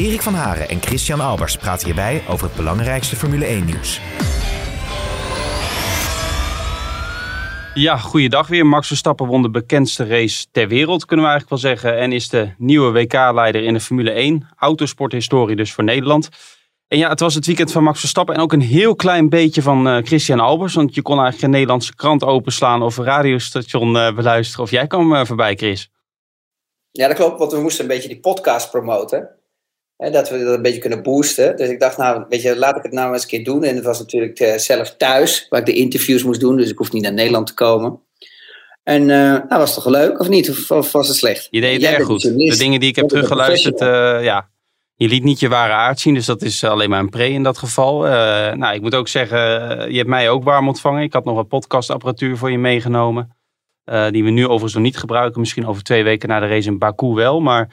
Erik van Haren en Christian Albers praten hierbij over het belangrijkste Formule 1-nieuws. Ja, goeiedag weer. Max Verstappen won de bekendste race ter wereld, kunnen we eigenlijk wel zeggen. En is de nieuwe WK-leider in de Formule 1. Autosporthistorie dus voor Nederland. En ja, het was het weekend van Max Verstappen en ook een heel klein beetje van uh, Christian Albers. Want je kon eigenlijk geen Nederlandse krant openslaan of een radiostation uh, beluisteren. Of jij kwam uh, voorbij, Chris. Ja, dat klopt, want we moesten een beetje die podcast promoten. Hè, dat we dat een beetje kunnen boosten. Dus ik dacht, nou, weet je, laat ik het nou eens een keer doen. En het was natuurlijk zelf thuis, waar ik de interviews moest doen. Dus ik hoefde niet naar Nederland te komen. En nou, was toch leuk, of niet? Of, of was het slecht? Je deed het erg goed. De dingen die ik heb teruggeluisterd, ja, je liet niet je ware aard zien, dus dat is alleen maar een pre in dat geval. Uh, nou, ik moet ook zeggen, je hebt mij ook warm ontvangen. Ik had nog wat podcastapparatuur voor je meegenomen. Uh, die we nu overigens nog niet gebruiken. Misschien over twee weken na de race in Baku wel. Maar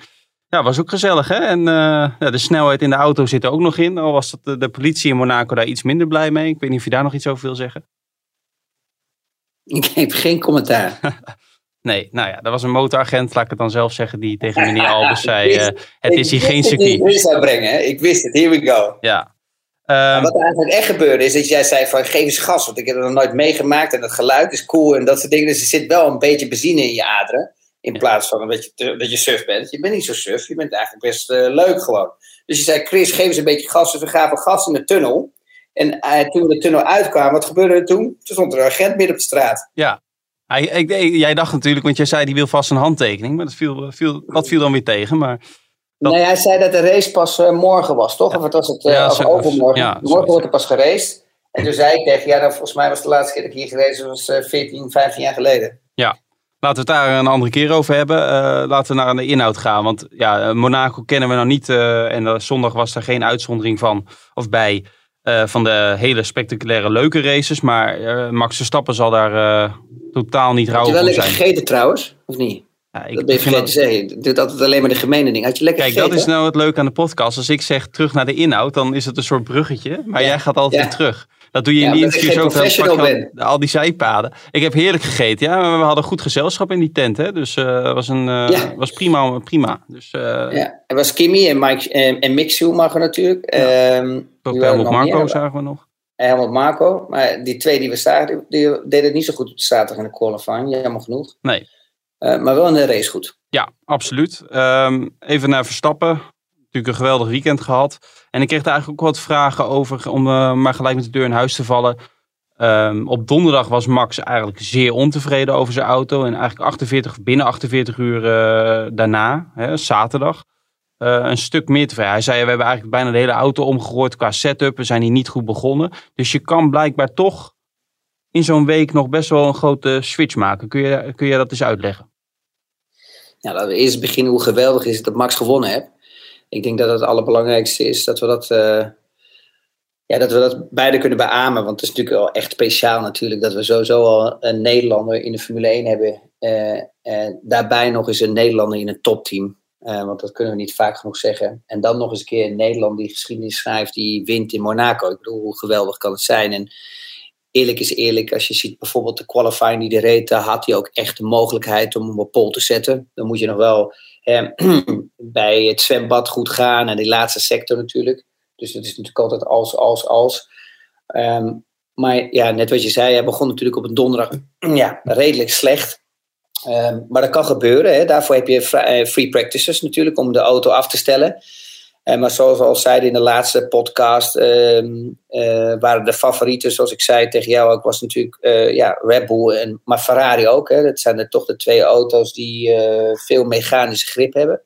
ja, was ook gezellig. Hè? En uh, ja, de snelheid in de auto zit er ook nog in. Al was dat de, de politie in Monaco daar iets minder blij mee. Ik weet niet of je daar nog iets over wil zeggen. Ik heb geen commentaar. Nee, nou ja, dat was een motoragent, laat ik het dan zelf zeggen, die tegen meneer Albers zei: uh, Het is hier geen circuit. Ik zou brengen, hè? ik wist het, here we go. Ja. Um, wat er eigenlijk echt gebeurde is dat jij zei: van geef eens gas, want ik heb het nog nooit meegemaakt en het geluid is cool en dat soort dingen. Dus er zit wel een beetje benzine in je aderen. In plaats van dat je, dat je suf bent. Je bent niet zo suf, je bent eigenlijk best uh, leuk gewoon. Dus je zei: Chris, geef eens een beetje gas. Dus we gaven gas in de tunnel. En uh, toen we de tunnel uitkwamen, wat gebeurde er toen? Toen stond er een agent midden op de straat. Ja, hij, ik, jij dacht natuurlijk, want jij zei die wil vast een handtekening. Maar dat viel, viel, dat viel dan weer tegen. Maar dat... Nee, hij zei dat de race pas uh, morgen was, toch? Ja. Of het was het uh, ja, overmorgen? Ja, morgen wordt er pas geraced. En toen zei ik tegen ja, volgens mij was de laatste keer dat ik hier geweest was uh, 14, 15 jaar geleden. Ja, laten we het daar een andere keer over hebben. Uh, laten we naar de inhoud gaan. Want ja, Monaco kennen we nog niet. en zondag was er geen uitzondering van of bij. van de hele spectaculaire leuke races. Maar Max Verstappen zal daar totaal niet rauw Had je wel lekker gegeten trouwens, of niet? Ja, ik dat ben je vergeten te zeggen. Je doet altijd alleen maar de gemene dingen. Had je lekker Kijk, gegeten? dat is nou het leuke aan de podcast. Als ik zeg terug naar de inhoud, dan is het een soort bruggetje. Maar ja. jij gaat altijd Ja. weer terug. Dat doe je in Ja, die interviews ook. Dan je al- die zijpaden. Ik heb heerlijk gegeten, ja. Maar we hadden goed gezelschap in die tent, hè. Dus het was, een, eh, Ja. was prima. prima. Dus eh Ja, er was Kimmy en, Mike, en, en Mick Schumacher natuurlijk. Waren er Helmut Marco meer? zagen we nog. En Helmut Marco. Maar die twee die we zagen, die, die deden het niet zo goed op de zaterdag in de qualifying. Jammer genoeg. Nee. Maar wel in de race goed. Ja, absoluut. Ehm, even naar Verstappen. Natuurlijk een geweldig weekend gehad. En ik kreeg daar eigenlijk ook wat vragen over, om eh, maar gelijk met de deur in huis te vallen. Ehm, op donderdag was Max eigenlijk zeer ontevreden over zijn auto. En eigenlijk 48, binnen 48 uur eh, daarna, hè, zaterdag, eh, een stuk meer tevreden. Hij zei, we hebben eigenlijk bijna de hele auto omgegooid qua setup. We zijn hier niet goed begonnen. Dus je kan blijkbaar toch in zo'n week nog best wel een grote switch maken. Kun je, kun je dat eens uitleggen? Nou, laten we eerst beginnen hoe geweldig is het dat Max gewonnen heeft. Ik denk dat het allerbelangrijkste is dat we dat, eh, ja, dat we dat beide kunnen beamen. Want het is natuurlijk wel echt speciaal natuurlijk dat we sowieso al een Nederlander in de Formule 1 hebben. Eh, en daarbij nog eens een Nederlander in een topteam. Eh, want dat kunnen we niet vaak genoeg zeggen. En dan nog eens een keer een Nederlander die geschiedenis schrijft, die wint in Monaco. Ik bedoel, hoe geweldig kan het zijn? En eerlijk is eerlijk, als je ziet bijvoorbeeld de qualifying die de reed, had hij ook echt de mogelijkheid om op pol te zetten. Dan moet je nog wel eh, bij het zwembad goed gaan en die laatste sector natuurlijk. Dus dat is natuurlijk altijd als, als, als. Ehm, maar ja, net wat je zei, hij begon natuurlijk op een donderdag ja, redelijk slecht. Ehm, maar dat kan gebeuren. Hè. Daarvoor heb je eh, free practices natuurlijk om de auto af te stellen. Eh, maar zoals we al zeiden in de laatste podcast, ehm, eh, waren de favorieten, zoals ik zei tegen jou ook, was natuurlijk eh, ja, Red Bull, en, maar Ferrari ook. Hè. Dat zijn er toch de twee auto's die veel mechanische grip hebben.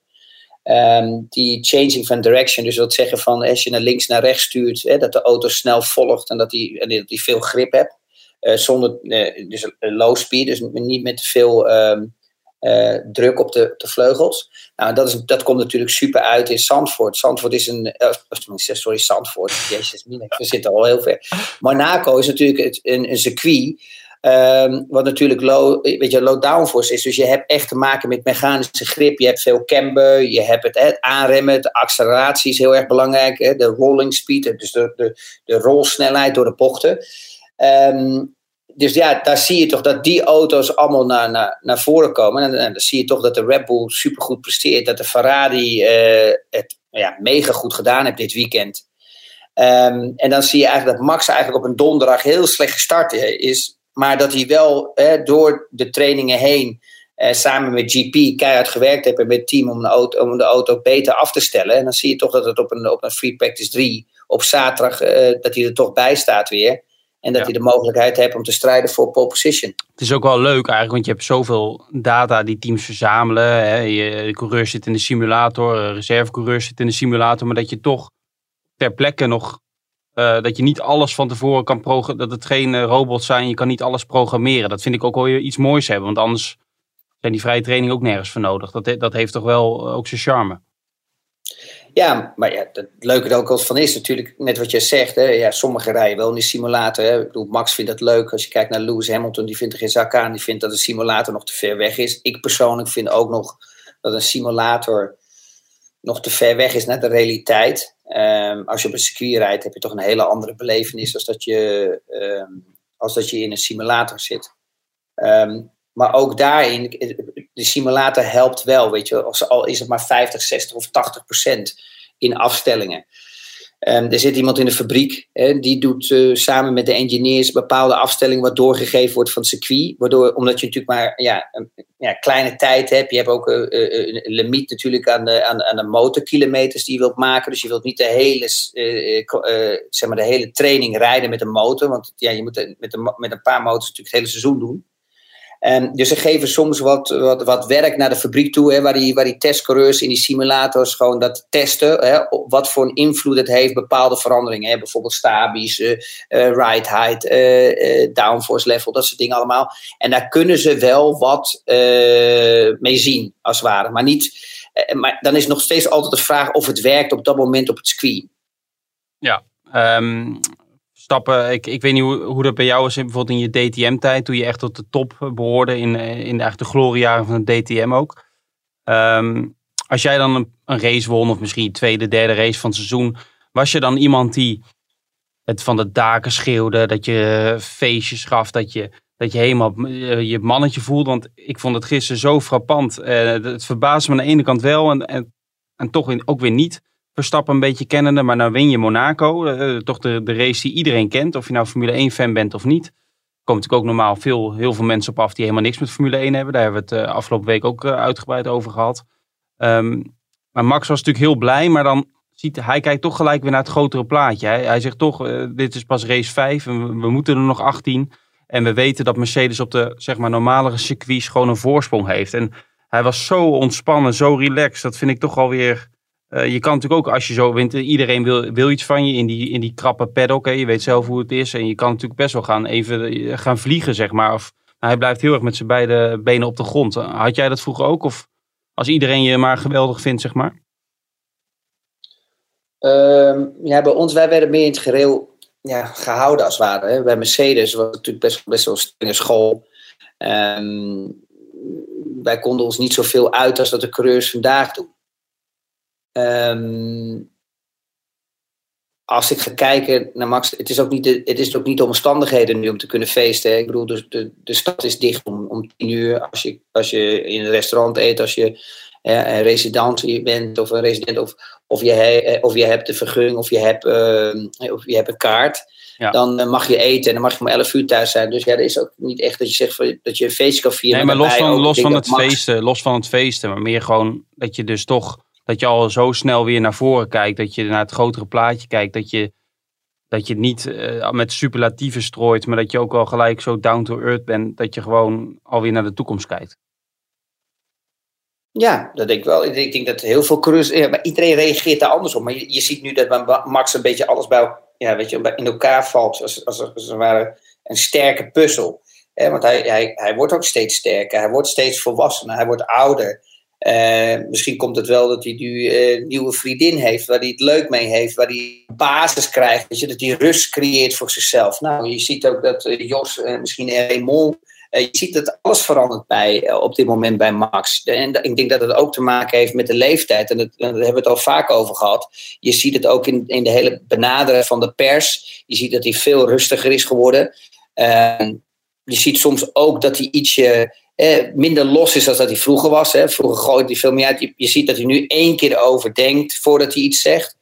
Ehm, die changing van direction, dus dat zeggen van als je naar links naar rechts stuurt, hè, dat de auto snel volgt en dat die, en dat die veel grip hebt. Zonder, dus low speed, dus niet met te veel ehm, uh, druk op de, de vleugels. Nou, dat, is, dat komt natuurlijk super uit in Zandvoort. Zandvoort is een, uh, sorry, Zandvoort, jezus, we zitten al heel ver. Monaco is natuurlijk een, een circuit Um, wat natuurlijk low, weet je, low downforce is. Dus je hebt echt te maken met mechanische grip. Je hebt veel camber, je hebt het, het aanremmen, de acceleratie is heel erg belangrijk. Hè, de rolling speed, dus de, de, de rolsnelheid door de bochten. Um, dus ja, daar zie je toch dat die auto's allemaal naar, naar, naar voren komen. En, dan zie je toch dat de Red Bull supergoed presteert. Dat de Ferrari uh, het ja, mega goed gedaan heeft dit weekend. Um, en dan zie je eigenlijk dat Max eigenlijk op een donderdag heel slecht gestart is. Maar dat hij wel door de trainingen heen eh, samen met GP keihard gewerkt heeft en met het team om de, auto, om de auto beter af te stellen. En dan zie je toch dat het op een, op een Free Practice 3 op zaterdag, eh, dat hij er toch bij staat weer. En dat hij de mogelijkheid heeft om te strijden voor pole position. Het is ook wel leuk eigenlijk, want je hebt zoveel data die teams verzamelen. Hè. Je, de coureur zit in de simulator, reservecoureur zit in de simulator. Maar dat je toch ter plekke nog uh, dat je niet alles van tevoren kan programmeren. Dat het geen uh, robots zijn. Je kan niet alles programmeren. Dat vind ik ook wel iets moois hebben. Want anders zijn die vrije training ook nergens voor nodig. Dat, dat heeft toch wel uh, ook zijn charme. Ja, maar ja, het leuke er ook wel van is natuurlijk, net wat je zegt, hè, ja, sommige rijden wel in de simulator. Hè. Ik bedoel, Max vindt dat leuk. Als je kijkt naar Lewis Hamilton, die vindt er geen zak aan. Die vindt dat de simulator nog te ver weg is. Ik persoonlijk vind ook nog dat een simulator nog te ver weg is naar de realiteit. Um, als je op een circuit rijdt, heb je toch een hele andere belevenis als dat je, um, als dat je in een simulator zit. Um, maar ook daarin, de simulator helpt wel, weet je, al is het maar 50, 60 of 80 procent in afstellingen. Um, er zit iemand in de fabriek, hè, die doet uh, samen met de engineers bepaalde afstellingen wat doorgegeven wordt van het circuit. Waardoor, omdat je natuurlijk maar ja, een ja, kleine tijd hebt, je hebt ook uh, een limiet natuurlijk aan de, aan, aan de motorkilometers die je wilt maken. Dus je wilt niet de hele, zeg maar de hele training rijden met een motor, want ja, je moet met met een paar motors natuurlijk het hele seizoen doen. Um, dus ze geven soms wat, wat, wat werk naar de fabriek toe, hè, waar, die, waar die testcoureurs in die simulators gewoon dat testen, hè, wat voor een invloed het heeft, bepaalde veranderingen. Hè, bijvoorbeeld stabies, uh, ride height, uh, downforce level, dat soort dingen allemaal. En daar kunnen ze wel wat mee zien, als het ware. Maar, niet, maar dan is nog steeds altijd de vraag of het werkt op dat moment op het circuit. Ja, um, stappen. Ik, ik weet niet hoe, hoe dat bij jou is, bijvoorbeeld in je DTM-tijd, toen je echt tot de top behoorde in, in de, de gloriejaren van de DTM ook. Ehm, als jij dan een, een, race won, of misschien tweede, derde race van het seizoen, was je dan iemand die het van de daken schreeuwde, dat je feestjes gaf, dat je, dat je helemaal eh, je mannetje voelde? Want ik vond het gisteren zo frappant. Het verbaasde me aan de ene kant wel en, en, en toch ook weer niet. Verstappen een beetje kennende, maar nou win je Monaco. Uh, toch de, de race die iedereen kent, of je nou Formule 1-fan bent of niet. Komen natuurlijk ook normaal veel, heel veel mensen op af die helemaal niks met Formule 1 hebben. Daar hebben we het uh, afgelopen week ook uitgebreid over gehad. Um, maar Max was natuurlijk heel blij, maar dan ziet hij kijkt toch gelijk weer naar het grotere plaatje. Hij, hij zegt toch, dit is pas race 5 en we, moeten er nog 18. En we weten dat Mercedes op de zeg maar, normalere circuits gewoon een voorsprong heeft. En hij was zo ontspannen, zo relaxed. Dat vind ik toch alweer je kan natuurlijk ook, als je zo wint, iedereen wil, wil iets van je in die, in die krappe paddock. Hè. Je weet zelf hoe het is. En je kan natuurlijk best wel gaan, even eh, gaan vliegen, zeg maar. Of, hij blijft heel erg met zijn beide benen op de grond. Had jij dat vroeger ook? Of als iedereen je maar geweldig vindt, zeg maar? Uh, ja, bij ons, wij werden meer in het gereel ja, gehouden als het ware. Hè. Bij Mercedes was het natuurlijk best, best wel een strenge school. Um, wij konden ons niet zoveel uit als dat de coureurs vandaag doen. Um, als ik ga kijken naar Max, het is ook niet, de, het is ook niet de omstandigheden nu om te kunnen feesten. Hè. Ik bedoel, de, de, de stad is dicht om, om tien uur. Als je, als je in een restaurant eet, als je eh, een resident bent of een resident, of, of, je, he, of je hebt de vergunning of je hebt, uh, of je hebt een kaart. Ja. Dan uh, mag je eten en dan mag je om 11 uur thuis zijn. Dus ja, dat is ook niet echt dat je zegt dat je een feestje kan vieren. Nee, maar los van, los, van het feesten, los van het feesten, maar meer gewoon dat je dus toch dat je al zo snel weer naar voren kijkt. Dat je naar het grotere plaatje kijkt. Dat je, dat je niet uh, met superlatieven strooit. Maar dat je ook wel gelijk zo down to earth bent. Dat je gewoon alweer naar de toekomst kijkt. Ja, dat denk ik wel. Ik denk dat heel veel coureurs... Ja, maar iedereen reageert daar anders op. Maar je, ziet nu dat Max een beetje alles bij, ja, weet je, in elkaar valt. Als, als, als, als het ware een sterke puzzel. want hij, hij, hij wordt ook steeds sterker, hij wordt steeds volwassener, hij wordt ouder. Uh, misschien komt het wel dat hij nu uh, een nieuwe vriendin heeft, waar hij het leuk mee heeft, waar hij basis krijgt, je, dat hij rust creëert voor zichzelf. Nou, je ziet ook dat uh, Jos, misschien Raymond, je ziet dat alles verandert bij, op dit moment bij Max. En ik denk dat het ook te maken heeft met de leeftijd, en dat, daar hebben we het al vaak over gehad. Je ziet het ook in, in de hele benaderen van de pers. Je ziet dat hij veel rustiger is geworden. je ziet soms ook dat hij ietsje eh, minder los is dan dat hij vroeger was. Hè. Vroeger gooide hij veel meer uit. Je, ziet dat hij nu één keer overdenkt voordat hij iets zegt.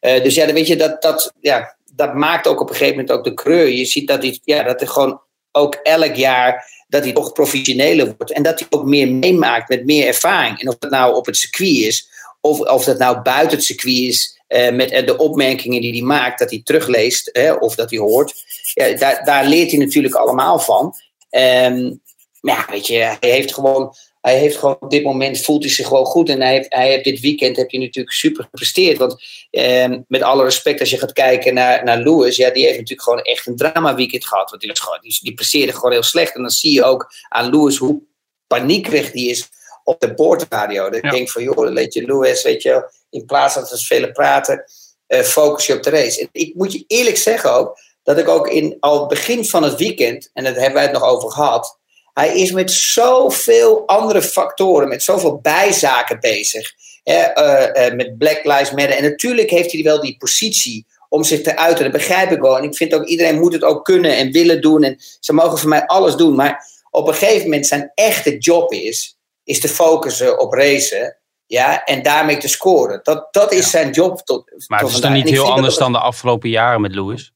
Uh, dus ja, dan weet je, dat, dat, ja, dat maakt ook op een gegeven moment ook de kreur. Je ziet dat hij, ja, dat hij gewoon ook elk jaar dat hij toch professioneler wordt. En dat hij ook meer meemaakt met meer ervaring. En of dat nou op het circuit is, of, of dat nou buiten het circuit is, uh, met de opmerkingen die hij maakt, dat hij terugleest hè, of dat hij hoort. Ja, daar, daar leert hij natuurlijk allemaal van. Um, maar ja, weet je, hij heeft gewoon, hij heeft gewoon op dit moment voelt hij zich gewoon goed. En hij heeft, hij heeft dit weekend heb je natuurlijk super gepresteerd. Want eh, met alle respect, als je gaat kijken naar, naar Lewis, ja, die heeft natuurlijk gewoon echt een drama weekend gehad. Want die, was gewoon, die, die presteerde gewoon heel slecht. En dan zie je ook aan Lewis hoe paniekerig die is op de boordradio. Dat ik denk van, joh, weet je, Lewis, weet je, in plaats van dat we vele praten, uh, focus je op de race. En ik moet je eerlijk zeggen ook, dat ik ook in al begin van het weekend, en daar hebben wij het nog over gehad, hij is met zoveel andere factoren, met zoveel bijzaken bezig. Hè, uh, uh, met Black Lives Matter. En natuurlijk heeft hij wel die positie om zich te uiten. Dat begrijp ik wel. En ik vind ook, iedereen moet het ook kunnen en willen doen. En ze mogen voor mij alles doen. Maar op een gegeven moment zijn echte job is, is te focussen op racen. Ja, en daarmee te scoren. Dat, dat is zijn job. Tot, maar het is dan niet heel anders dan de afgelopen jaren met Lewis?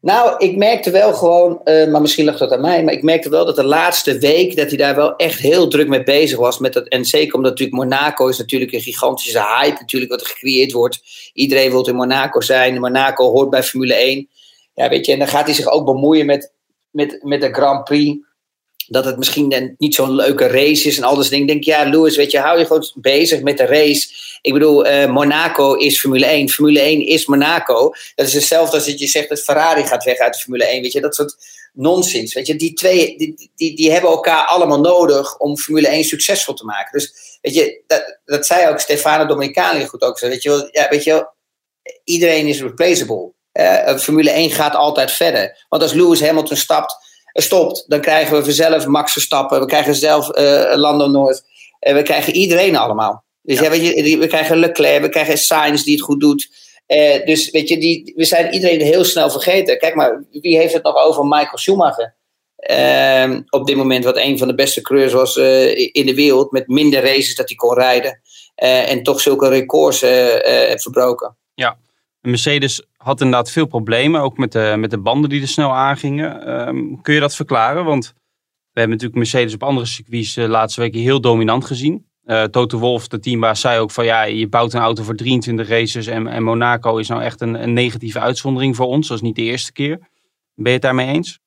Nou, ik merkte wel gewoon, uh, maar misschien lag dat aan mij, maar ik merkte wel dat de laatste week dat hij daar wel echt heel druk mee bezig was. Met dat, en zeker omdat natuurlijk Monaco is natuurlijk een gigantische hype natuurlijk wat er gecreëerd wordt. Iedereen wil in Monaco zijn. Monaco hoort bij Formule 1. Ja, weet je, en dan gaat hij zich ook bemoeien met, met, met de Grand Prix dat het misschien niet zo'n leuke race is en al dat dingen. Denk, ja, Lewis, weet je, hou je gewoon bezig met de race. Ik bedoel, uh, Monaco is Formule 1. Formule 1 is Monaco. Dat is hetzelfde als dat je zegt dat Ferrari gaat weg uit de Formule 1. Weet je, dat soort nonsens. Weet je, die twee, die, die, die hebben elkaar allemaal nodig om Formule 1 succesvol te maken. Dus, weet je, dat, dat zei ook Stefano Domenicali goed ook. Weet je, ja, weet je, iedereen is replaceable. Uh, Formule 1 gaat altijd verder. Want als Lewis Hamilton stapt stopt, dan krijgen we vanzelf Max Verstappen, we krijgen zelf uh, Lando North, en we krijgen iedereen allemaal. Dus ja. weet je, we krijgen Leclerc, we krijgen Sainz die het goed doet. Uh, dus weet je, die, we zijn iedereen heel snel vergeten. Kijk maar, wie heeft het nog over Michael Schumacher? Uh, op dit moment, wat een van de beste coureurs was uh, in de wereld, met minder races dat hij kon rijden. en toch zulke records verbroken. Ja, Mercedes had inderdaad veel problemen, ook met de, met de banden die er snel aangingen. Um, kun je dat verklaren? Want we hebben natuurlijk Mercedes op andere circuits de laatste weken heel dominant gezien. Uh, Toto Wolf, de teambaas, zei ook van ja, je bouwt een auto voor 23 races en, en Monaco is nou echt een, een negatieve uitzondering voor ons. Dat is niet de eerste keer. Ben je het daarmee eens?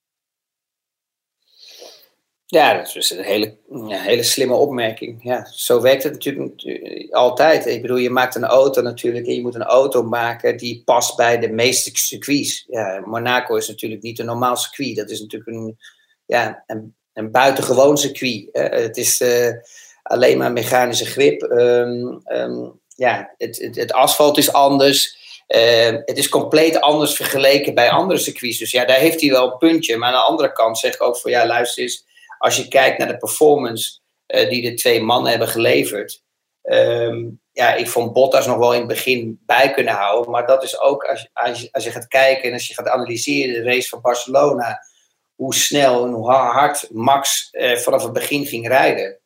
Ja, dat is een hele, hele slimme opmerking. Ja, zo werkt het natuurlijk altijd. Ik bedoel, je maakt een auto natuurlijk en je moet een auto maken die past bij de meeste circuits. Ja, Monaco is natuurlijk niet een normaal circuit. Dat is natuurlijk een, ja, een, een buitengewoon circuit. het is uh, alleen maar mechanische grip. Um, um, ja, het, het, asfalt is anders. Uh, het is compleet anders vergeleken bij andere circuits. Dus ja, daar heeft hij wel een puntje. Maar aan de andere kant zeg ik ook van ja, luister eens als je kijkt naar de performance uh, die de twee mannen hebben geleverd. Um, ja, ik vond Bottas nog wel in het begin bij kunnen houden. Maar dat is ook, als, als, je, als je gaat kijken en als je gaat analyseren de race van Barcelona. Hoe snel en hoe hard Max uh, vanaf het begin ging rijden.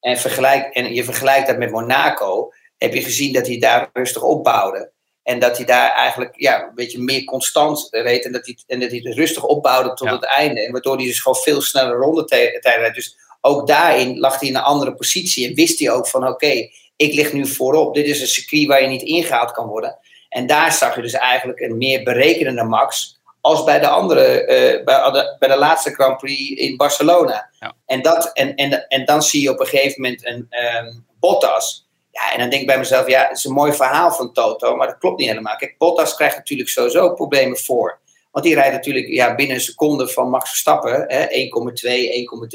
En, vergelijk, en je vergelijkt dat met Monaco. Heb je gezien dat hij daar rustig opbouwde. En dat hij daar eigenlijk ja, een beetje meer constant reed. En dat hij, en dat hij het rustig opbouwde tot het einde. En waardoor hij dus gewoon veel sneller rondetijden rijdt. Dus ook daarin lag hij in een andere positie. En wist hij ook van oké, ik lig nu voorop. Dit is een circuit waar je niet ingehaald kan worden. En daar zag je dus eigenlijk een meer berekenende Max. Als bij de andere, uh, bij, de, bij de laatste Grand Prix in Barcelona. Ja. En, dat, en, en, en dan zie je op een gegeven moment een um, Bottas en dan denk ik bij mezelf, ja, het is een mooi verhaal van Toto, maar dat klopt niet helemaal. Kijk, Bottas krijgt natuurlijk sowieso problemen voor. Want die rijdt natuurlijk ja, binnen een seconde van Max Verstappen, 1,2,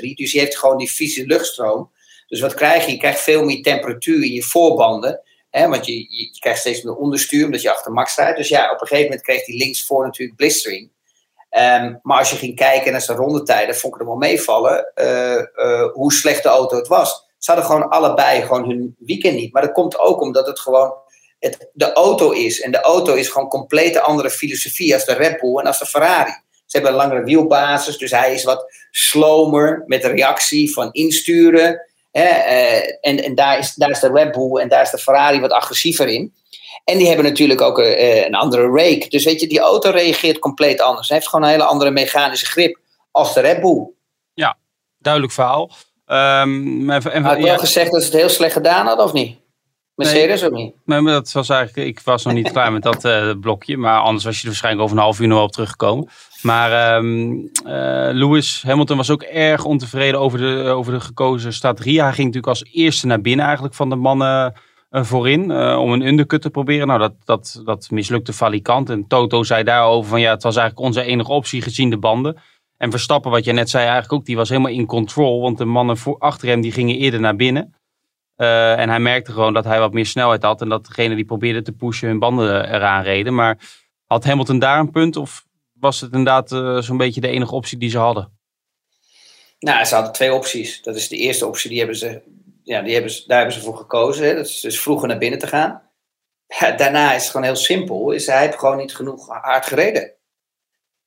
1,3. Dus je heeft gewoon die vieze luchtstroom. Dus wat krijg je? Je krijgt veel meer temperatuur in je voorbanden. Hè, want je, je, krijgt steeds meer onderstuur omdat je achter Max rijdt. Dus ja, op een gegeven moment kreeg hij linksvoor natuurlijk blistering. Um, maar als je ging kijken naar zijn rondetijden, vond ik er wel meevallen uh, uh, hoe slecht de auto het was. Ze hadden gewoon allebei gewoon hun weekend niet. Maar dat komt ook omdat het gewoon het, de auto is. En de auto is gewoon compleet andere filosofie als de Red Bull en als de Ferrari. Ze hebben een langere wielbasis, dus hij is wat slomer met de reactie van insturen. Hè, uh, en en daar, is, daar is de Red Bull en daar is de Ferrari wat agressiever in. En die hebben natuurlijk ook een, een andere rake. Dus weet je, die auto reageert compleet anders. Hij heeft gewoon een hele andere mechanische grip als de Red Bull. Ja, duidelijk verhaal. Um, Had je wel ja. gezegd dat ze het heel slecht gedaan hadden, of niet? Mercedes nee, of niet? Nee, maar dat was eigenlijk, ik was nog niet klaar met dat uh, blokje. Maar anders was je er waarschijnlijk over een half uur nog wel op teruggekomen. Maar um, uh, Lewis Hamilton was ook erg ontevreden over de, over de gekozen strategie. Hij ging natuurlijk als eerste naar binnen eigenlijk van de mannen uh, voorin. om een undercut te proberen. Nou, dat, dat, dat mislukte valikant. En Toto zei daarover van ja, het was eigenlijk onze enige optie gezien de banden. En Verstappen, wat je net zei eigenlijk ook, die was helemaal in control. Want de mannen voor, achter hem die gingen eerder naar binnen. Uh, en hij merkte gewoon dat hij wat meer snelheid had. En dat degene die probeerde te pushen hun banden eraan reden. Maar had Hamilton daar een punt? Of was het inderdaad uh, zo'n beetje de enige optie die ze hadden? Nou, ze hadden twee opties. Dat is de eerste optie, die hebben ze, ja, die hebben ze, daar hebben ze voor gekozen. Hè. Dat is dus vroeger naar binnen te gaan. Daarna is het gewoon heel simpel. Is hij heeft gewoon niet genoeg hard gereden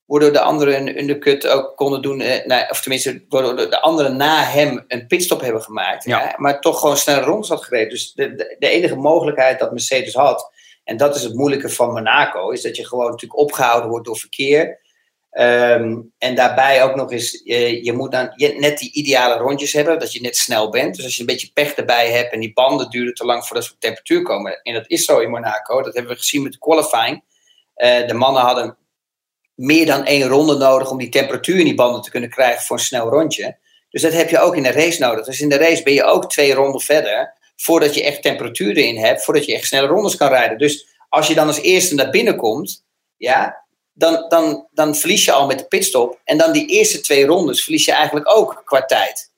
waardoor de anderen een undercut ook konden doen. Eh, of tenminste, waardoor de anderen na hem een pitstop hebben gemaakt. Ja. maar toch gewoon snel rond had gereden. Dus de, de, de, enige mogelijkheid dat Mercedes had, en dat is het moeilijke van Monaco, is dat je gewoon natuurlijk opgehouden wordt door verkeer. Um, en daarbij ook nog eens, je, je moet dan je, net die ideale rondjes hebben, dat je net snel bent. Dus als je een beetje pech erbij hebt en die banden duren te lang voordat ze op temperatuur komen. En dat is zo in Monaco, dat hebben we gezien met de qualifying. Uh, de mannen hadden meer dan één ronde nodig om die temperatuur in die banden te kunnen krijgen voor een snel rondje. Dus dat heb je ook in de race nodig. Dus in de race ben je ook twee ronden verder voordat je echt temperatuur erin hebt, voordat je echt snelle rondes kan rijden. Dus als je dan als eerste naar binnen komt, ja, dan, dan, dan verlies je al met de pitstop. En dan die eerste twee rondes verlies je eigenlijk ook qua tijd.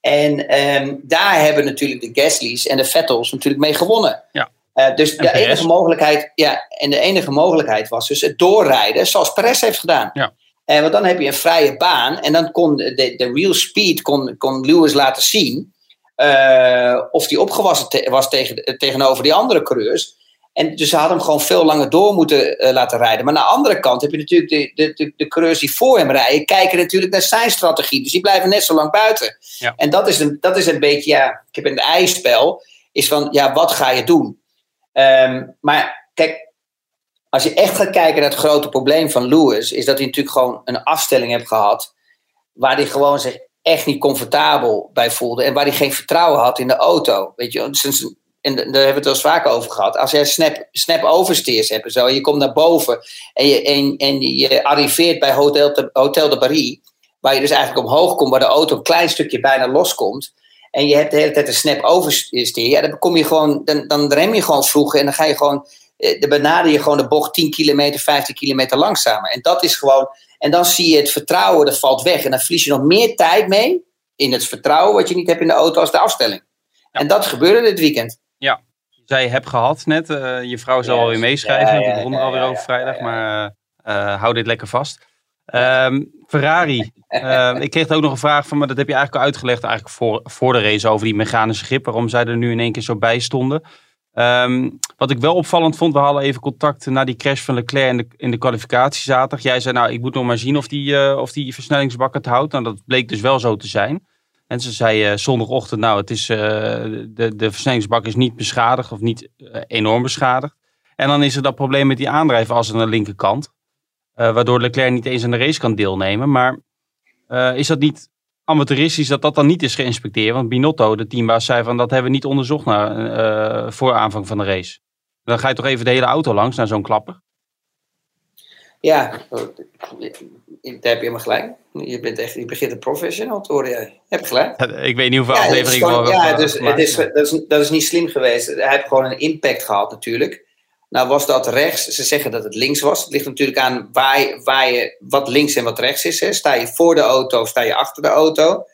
En um, daar hebben natuurlijk de Gasly's en de Vettels natuurlijk mee gewonnen. Ja. Uh, dus de enige, mogelijkheid, ja, en de enige mogelijkheid was dus het doorrijden zoals Perez heeft gedaan. Ja. En want dan heb je een vrije baan en dan kon de, de real speed kon, kon Lewis laten zien uh, of die opgewassen te, was tegen, tegenover die andere coureurs. En dus ze hadden hem gewoon veel langer door moeten uh, laten rijden. Maar aan de andere kant heb je natuurlijk de, de, de, de, coureurs die voor hem rijden, kijken natuurlijk naar zijn strategie. Dus die blijven net zo lang buiten. Ja. En dat is, een, dat is een beetje, ja, ik heb een ijspel, is van, ja, wat ga je doen? Um, maar kijk, als je echt gaat kijken naar het grote probleem van Lewis, is dat hij natuurlijk gewoon een afstelling heeft gehad. Waar hij gewoon zich echt niet comfortabel bij voelde. En waar hij geen vertrouwen had in de auto. Weet je, en daar hebben we het wel eens vaker over gehad. Als jij snap, snap oversteers hebt en zo, en je komt naar boven en je, en, en je arriveert bij Hotel de, Hotel de Paris, waar je dus eigenlijk omhoog komt, waar de auto een klein stukje bijna loskomt en je hebt de hele tijd een snap oversteer, ja, dan, kom je gewoon, dan, dan rem je gewoon vroeg en dan ga je gewoon, eh, dan benader je gewoon de bocht 10 kilometer, 15 kilometer langzamer. En dat is gewoon, en dan zie je het vertrouwen, dat valt weg. En dan verlies je nog meer tijd mee in het vertrouwen wat je niet hebt in de auto als de afstelling. En dat gebeurde dit weekend. Ja, zij heb gehad net. Uh, je vrouw zal ja, alweer meeschrijven. Ja, we begonnen alweer over vrijdag, maar uh, hou dit lekker vast. Um, Ferrari. Uh, ik kreeg ook nog een vraag van, maar dat heb je eigenlijk al uitgelegd eigenlijk voor, voor de race over die mechanische grip, waarom zij er nu in één keer zo bij stonden. Um, wat ik wel opvallend vond, we hadden even contact na die crash van Leclerc in de, in de kwalificatie zaterdag. Jij zei, nou, ik moet nog maar zien of die, uh, of die versnellingsbak het houdt. Nou, dat bleek dus wel zo te zijn. En ze zei uh, zondagochtend, nou, het is, uh, de, de versnellingsbak is niet beschadigd of niet enorm beschadigd. En dan is er dat probleem met die aandrijven aan de linkerkant. Uh, waardoor Leclerc niet eens aan de race kan deelnemen. Maar uh, is dat niet amateuristisch dat dat dan niet is geïnspecteerd? Want Binotto, de teambaas, zei van dat hebben we niet onderzocht na, uh, voor aanvang van de race. Dan ga je toch even de hele auto langs naar zo'n klapper? Ja, daar heb je me gelijk. Je, bent echt, je begint een professional te worden. Je hebt gelijk. Ik weet niet hoeveel ja, afleveringen Ja, dus, het is, dat, is, dat is niet slim geweest. Hij heeft gewoon een impact gehad natuurlijk. Nou was dat rechts. Ze zeggen dat het links was. Het ligt natuurlijk aan waar je, waar je, wat links en wat rechts is. Hè. Sta je voor de auto, sta je achter de auto.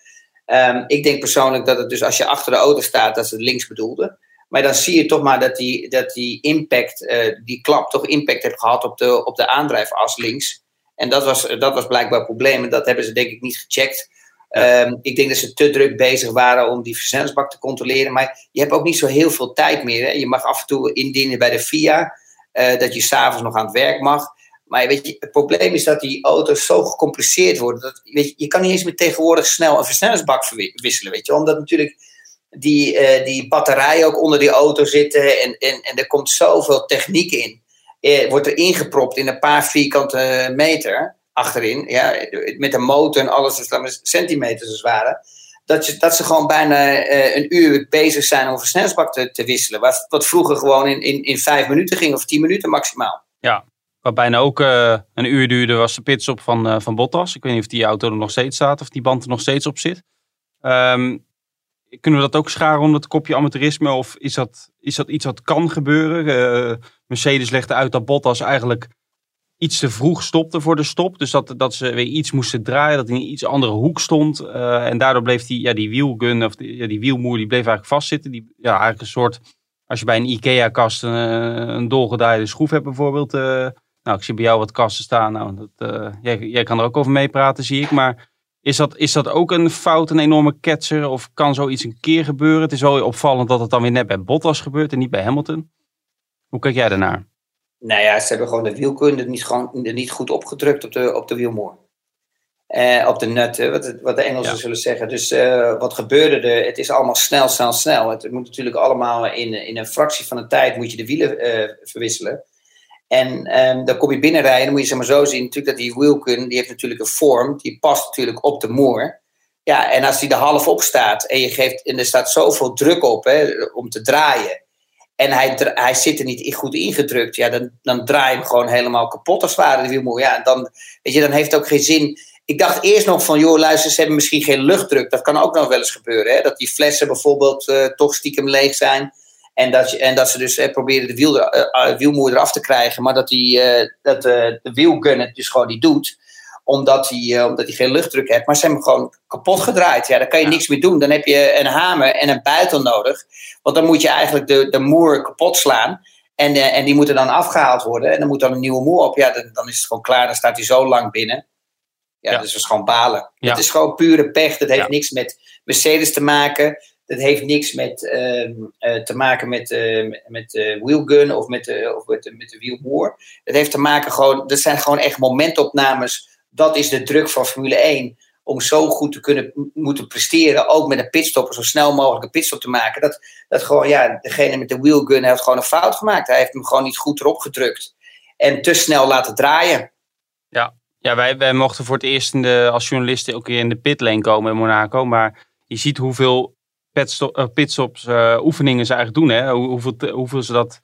Ehm, ik denk persoonlijk dat het dus als je achter de auto staat, dat ze het links bedoelde. Maar dan zie je toch maar dat die, dat die impact, uh, die klap, toch impact heeft gehad op de, op de aandrijfas links. En dat was, dat was blijkbaar een probleem. En dat hebben ze denk ik niet gecheckt. Um, ik denk dat ze te druk bezig waren om die versnellingsbak te controleren. Maar je hebt ook niet zo heel veel tijd meer. Hè? Je mag af en toe indienen bij de FIA. Uh, dat je s'avonds nog aan het werk mag. Maar weet je, het probleem is dat die auto's zo gecompliceerd worden. Dat, weet je, je kan niet eens meer tegenwoordig snel een versnellingsbak wisselen. Weet je? Omdat natuurlijk die, uh, die batterijen ook onder die auto zitten. En, en, en er komt zoveel techniek in. Uh, wordt er ingepropt in een paar vierkante meter achterin. Ja, met een motor en alles, dus centimeters als het ware. Dat, je, dat ze gewoon bijna uh, een uur bezig zijn om versnellingsbak te, te wisselen. Wat, wat vroeger gewoon in, in, in vijf minuten ging of tien minuten maximaal. Ja, wat bijna ook uh, een uur duurde was de pitstop van, uh, van Bottas. Ik weet niet of die auto er nog steeds staat of die band er nog steeds op zit. Um, kunnen we dat ook scharen onder het kopje amateurisme? Of is dat, is dat iets wat kan gebeuren? Mercedes legde uit dat Bottas eigenlijk iets te vroeg stopte voor de stop. Dus dat, dat ze weer iets moesten draaien, dat hij in een iets andere hoek stond. Uh, en daardoor bleef die, ja, die wielgun, of die, ja, die wielmoer, die bleef eigenlijk vastzitten. Die, ja, eigenlijk een soort, als je bij een IKEA-kast een, een dolgedraaide schroef hebt bijvoorbeeld. Uh, nou, ik zie bij jou wat kasten staan. Nou, dat, jij, jij kan er ook over meepraten, zie ik. Maar is dat, is dat ook een fout, een enorme ketser? Of kan zoiets een keer gebeuren? Het is wel opvallend dat het dan weer net bij Bottas gebeurt en niet bij Hamilton. Hoe kijk jij daarnaar? Nou ja, ze hebben gewoon de wielkunde niet, gewoon, niet goed opgedrukt op de, op de wielmoer. Uh, op de nut, wat, wat de Engelsen ja. zullen zeggen. Dus uh, wat gebeurde er? Het is allemaal snel, snel, snel. Het moet natuurlijk allemaal in, in een fractie van een tijd moet je de wielen uh, verwisselen. En um, dan kom je binnenrijden, dan moet je zeg maar zo zien, natuurlijk dat die wielkunde, die heeft natuurlijk een vorm, die past natuurlijk op de moer. Ja, en als die er half op staat en je geeft, en er staat zoveel druk op hè, om te draaien, en hij, hij zit er niet goed ingedrukt, ja, dan, dan draai je hem gewoon helemaal kapot als het ware, de wielmoer. Ja, dan, weet je, dan heeft het ook geen zin. Ik dacht eerst nog van, joh, luister, ze hebben misschien geen luchtdruk. Dat kan ook nog wel eens gebeuren, hè? dat die flessen bijvoorbeeld uh, toch stiekem leeg zijn. En dat, je, en dat ze dus eh, proberen de wiel, uh, wielmoer eraf te krijgen, maar dat, die, dat de wielgun het dus gewoon niet doet omdat hij, omdat hij geen luchtdruk heeft. Maar ze hebben hem gewoon kapot gedraaid. Ja, dan kan je niks meer doen. Dan heb je een hamer en een buitel nodig. Want dan moet je eigenlijk de, de moer kapot slaan. En, uh, en die moeten dan afgehaald worden. En dan moet dan een nieuwe moer op. Ja, dan, dan is het gewoon klaar. Dan staat hij zo lang binnen. Ja, ja. dus dat is gewoon balen. Ja. Het is gewoon pure pech. Dat heeft niks met Mercedes te maken. Dat heeft niks met, uh, uh, te maken met, uh, met de wheelgun of met de, of met de, met de wielmoer. Het heeft te maken gewoon, dat zijn gewoon echt momentopnames. Dat is de druk van Formule 1 om zo goed te kunnen moeten presteren, ook met een pitstop, zo snel mogelijk een pitstop te maken, dat, dat gewoon, ja, degene met de wheelgun heeft gewoon een fout gemaakt. Hij heeft hem gewoon niet goed erop gedrukt en te snel laten draaien. Ja, ja wij, wij mochten voor het eerst de, als journalisten ook weer in de pitlane komen in Monaco, maar je ziet hoeveel pitstop, pitstops uh, oefeningen ze eigenlijk doen, hè? Hoe, hoeveel, hoeveel ze dat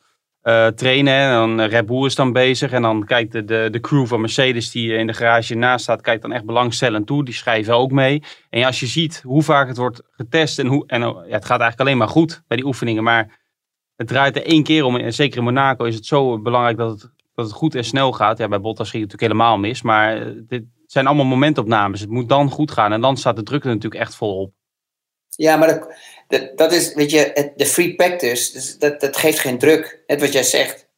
uh, trainen. En dan Red Bull is dan bezig. En dan kijkt de, de, de crew van Mercedes die in de garage naast staat, kijkt dan echt belangstellend toe. Die schrijven ook mee. En als je ziet hoe vaak het wordt getest en, hoe, en ja, het gaat eigenlijk alleen maar goed bij die oefeningen. Maar het draait er één keer om. En zeker in Monaco is het zo belangrijk dat het, dat het goed en snel gaat. Ja, bij Bottas ging het natuurlijk helemaal mis. Maar dit zijn allemaal momentopnames. Het moet dan goed gaan. En dan staat de druk er natuurlijk echt volop. Ja, maar dat, dat, dat is, weet je, de free practice, dus dat, dat geeft geen druk. Net wat jij zegt.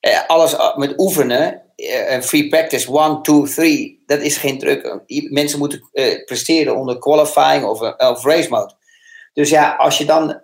Eh, alles met oefenen, uh, free practice, one, two, three, dat is geen druk. Mensen moeten uh, presteren onder qualifying of, race mode. Dus ja, als je dan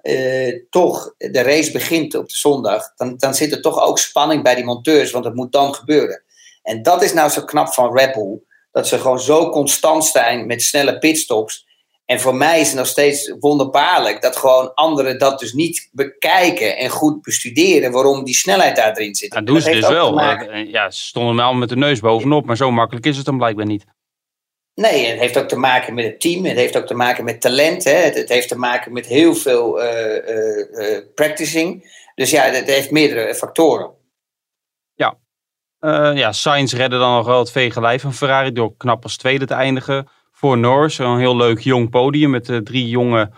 toch de race begint op de zondag, dan, dan zit er toch ook spanning bij die monteurs, want dat moet dan gebeuren. En dat is nou zo knap van Red Bull, dat ze gewoon zo constant zijn met snelle pitstops en voor mij is het nog steeds wonderbaarlijk dat gewoon anderen dat dus niet bekijken en goed bestuderen waarom die snelheid daar erin zit. Dat doen ze dus wel. Ja, ze stonden wel met de neus bovenop, maar zo makkelijk is het dan blijkbaar niet. Nee, het heeft ook te maken met het team, het heeft ook te maken met talent, hè. Het, het heeft te maken met heel veel uh, uh, uh, practicing. Dus ja, het heeft meerdere factoren. Ja, ja Sainz redde dan nog wel het vege lijf van Ferrari door knap als tweede te eindigen voor Norris. Een heel leuk jong podium met uh, drie jonge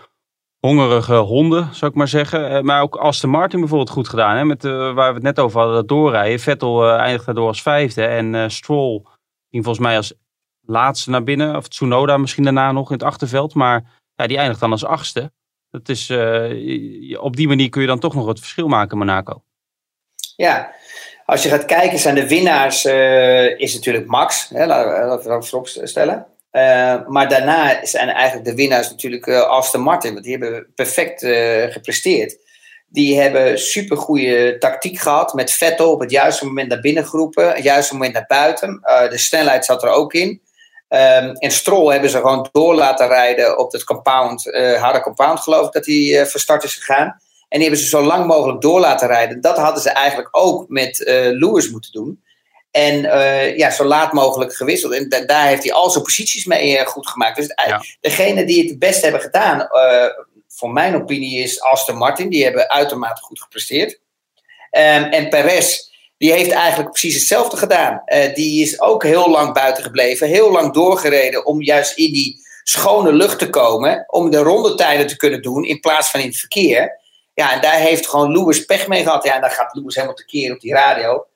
hongerige honden, zou ik maar zeggen. Eh, maar ook Aston Martin bijvoorbeeld goed gedaan. Hè? Met, uh, waar we het net over hadden, dat doorrijden. Vettel eindigt daardoor als vijfde. En Stroll ging volgens mij als laatste naar binnen. Of Tsunoda misschien daarna nog in het achterveld. Maar ja, die eindigt dan als achtste. Dat is, op die manier kun je dan toch nog het verschil maken, Monaco. Ja, als je gaat kijken, zijn de winnaars is natuurlijk Max. Hè, laten we dat voorop stellen. Uh, maar daarna zijn eigenlijk de winnaars natuurlijk uh, Aston Martin. Want die hebben perfect uh, gepresteerd. Die hebben supergoeie tactiek gehad. Met Vettel op het juiste moment naar binnen geroepen. Het juiste moment naar buiten. de snelheid zat er ook in. Um, en Stroll hebben ze gewoon door laten rijden op het compound. harde compound geloof ik dat hij van start is gegaan. En die hebben ze zo lang mogelijk door laten rijden. Dat hadden ze eigenlijk ook met Lewis moeten doen. En uh, ja, zo laat mogelijk gewisseld. En daar heeft hij al zijn posities mee uh, goed gemaakt. Dus ja. degene die het het best hebben gedaan, uh, voor mijn opinie, is Aston Martin. Die hebben uitermate goed gepresteerd. Um, en Perez, die heeft eigenlijk precies hetzelfde gedaan. die is ook heel lang buiten gebleven, heel lang doorgereden om juist in die schone lucht te komen. Om de rondetijden te kunnen doen in plaats van in het verkeer. Ja, en daar heeft gewoon Lewis pech mee gehad. Ja, en dan gaat Lewis helemaal tekeer op die radio.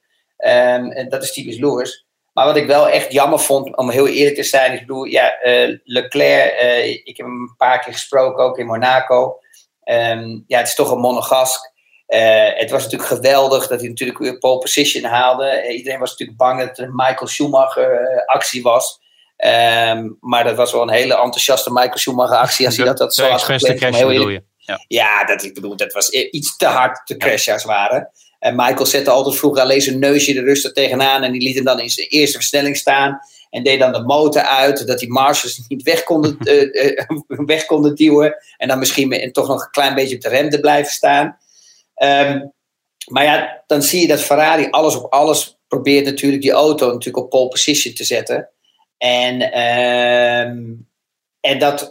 Um, en dat is typisch Lewis. Maar wat ik wel echt jammer vond, om heel eerlijk te zijn, is, ik bedoel, ja, uh, Leclerc, uh, ik heb hem een paar keer gesproken, ook in Monaco. Um, ja, het is toch een monegask. Uh, het was natuurlijk geweldig dat hij natuurlijk weer pole position haalde. iedereen was natuurlijk bang dat het een Michael Schumacher actie was. Um, maar dat was wel een hele enthousiaste Michael Schumacher actie als hij dat, dat zo had gepland. Ja, ja dat, ik bedoel, dat was iets te hard te crashen als het ware. En Michael zette altijd vroeger alleen zijn neusje er rustig tegenaan. En die liet hem dan in zijn eerste versnelling staan. En deed dan de motor uit, dat die marshals niet weg konden, uh, weg konden duwen. En dan misschien en toch nog een klein beetje op de rem te blijven staan. Um, maar ja, dan zie je dat Ferrari alles op alles probeert natuurlijk die auto natuurlijk op pole position te zetten. En, um, en, dat,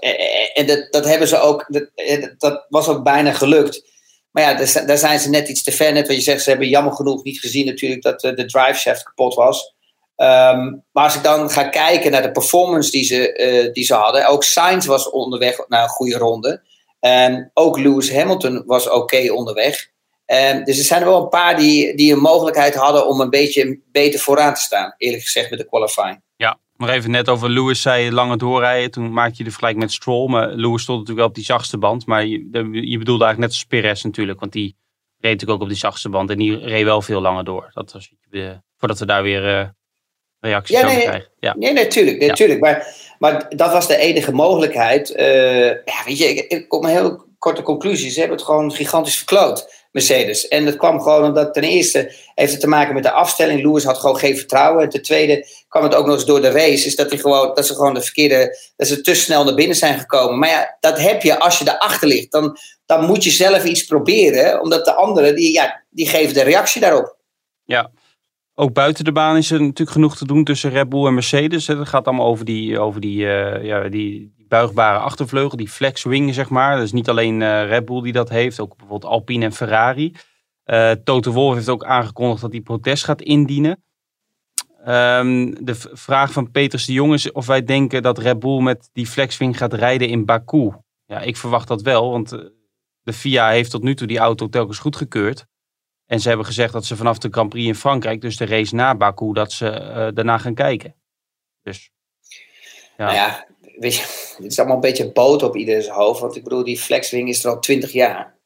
en dat, dat hebben ze ook, dat, dat was ook bijna gelukt. Maar ja, daar zijn ze net iets te ver. Net wat je zegt, ze hebben jammer genoeg niet gezien natuurlijk dat de drive shaft kapot was. Um, maar als ik dan ga kijken naar de performance die ze, uh, die ze hadden. Ook Sainz was onderweg naar een goede ronde. Um, ook Lewis Hamilton was oké onderweg. Um, dus er zijn wel een paar die, die een mogelijkheid hadden om een beetje beter vooraan te staan. Eerlijk gezegd met de qualifying. Nog even net over Lewis zei lange doorrijden. Toen maak je de vergelijking met Stroll. Maar Lewis stond natuurlijk wel op die zachtste band. Maar je, je bedoelde eigenlijk net als Perez natuurlijk. Want die reed natuurlijk ook op die zachtste band. En die reed wel veel langer door. Dat was, voordat we daar weer uh, reacties ja, nee, krijgen. Ja, nee, natuurlijk. Nee, natuurlijk. Maar, maar dat was de enige mogelijkheid. Uh, ja, weet je, ik, ik kom een heel korte conclusie. Ze hebben het gewoon gigantisch verkloot. Mercedes. En dat kwam gewoon omdat ten eerste heeft het te maken met de afstelling. Lewis had gewoon geen vertrouwen. En ten tweede kwam het ook nog eens door de race. Is dat, hij gewoon, dat ze gewoon de verkeerde. dat ze te snel naar binnen zijn gekomen. Maar ja, dat heb je als je erachter ligt. Dan, dan moet je zelf iets proberen. Omdat de anderen, die, ja, die geven de reactie daarop. Ja. Ook buiten de baan is er natuurlijk genoeg te doen tussen Red Bull en Mercedes. Het gaat allemaal over die, over die, uh, ja, die, buigbare achtervleugel, die flexwing zeg maar. Dat is niet alleen uh, Red Bull die dat heeft, ook bijvoorbeeld Alpine en Ferrari. Uh, Toto Wolff heeft ook aangekondigd dat hij protest gaat indienen. Um, de vraag van Peters de Jong is of wij denken dat Red Bull met die flexwing gaat rijden in Baku. Ja, ik verwacht dat wel, want eh, de FIA heeft tot nu toe die auto telkens goedgekeurd. En ze hebben gezegd dat ze vanaf de Grand Prix in Frankrijk, dus de race na Baku, dat ze daarna gaan kijken. Dus. Ja. Nou ja, weet je, het is allemaal een beetje boot op ieders hoofd. Want ik bedoel, die flexwing is er al twintig jaar.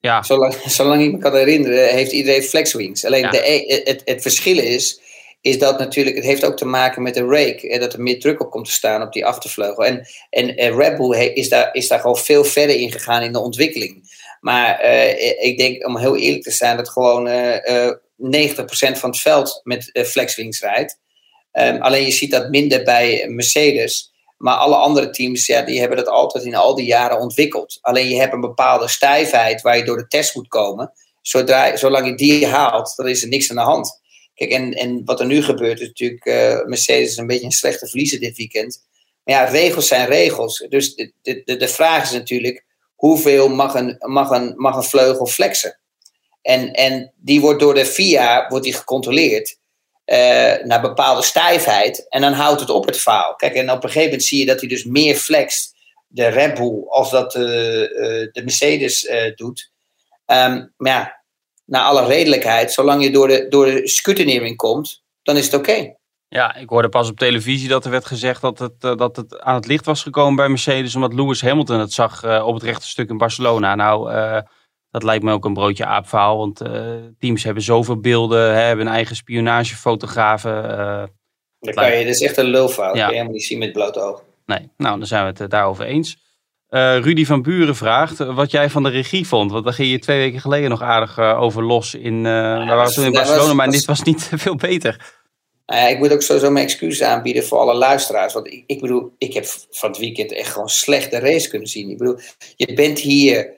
Ja. Zolang, zolang ik me kan herinneren, heeft iedereen flexwings. Alleen de, e, het, het verschil is, is dat natuurlijk, het heeft ook te maken met de rake. En dat er meer druk op komt te staan op die achtervleugel. En, en, en Red Bull is, daar, is daar gewoon veel verder in gegaan in de ontwikkeling. Maar uh, ik denk, om heel eerlijk te zijn, dat gewoon uh, uh, 90% van het veld met flexwings rijdt. Um, alleen je ziet dat minder bij Mercedes. Maar alle andere teams, ja, die hebben dat altijd in al die jaren ontwikkeld. Alleen je hebt een bepaalde stijfheid waar je door de test moet komen. Zodra, zolang je die haalt, dan is er niks aan de hand. Kijk, en, en wat er nu gebeurt is natuurlijk, uh, Mercedes is een beetje een slechte verliezer dit weekend. Maar ja, regels zijn regels. Dus de, de, de vraag is natuurlijk, hoeveel mag een, mag een, mag een vleugel flexen? En, en die wordt door de FIA wordt die gecontroleerd uh, naar bepaalde stijfheid. En dan houdt het op het verhaal. Kijk, en op een gegeven moment zie je dat hij dus meer flext de Red Bull als dat de Mercedes doet. Ehm, maar ja, naar alle redelijkheid, zolang je door de, door de scrutineering komt, dan is het oké. Ja, ik hoorde pas op televisie dat er werd gezegd dat het, dat het aan het licht was gekomen bij Mercedes, omdat Lewis Hamilton het zag op het rechte stuk in Barcelona. Nou, dat lijkt me ook een broodje aapverhaal, want teams hebben zoveel beelden, hè, hebben een eigen spionagefotografen. Dan kan je, dat is echt een lulfout. Ja. Dat kun je helemaal niet zien met blote ogen. Nee, nou dan zijn we het eh, daarover eens. Uh, Rudy van Buren vraagt wat jij van de regie vond. Want daar ging je twee weken geleden nog aardig uh, over los. In, uh, ja, we waren toen in Barcelona, was, maar dit was niet veel beter. Nou ik moet ook sowieso mijn excuses aanbieden voor alle luisteraars. Want ik, ik bedoel, ik heb van het weekend echt gewoon slechte race kunnen zien. Ik bedoel, je bent hier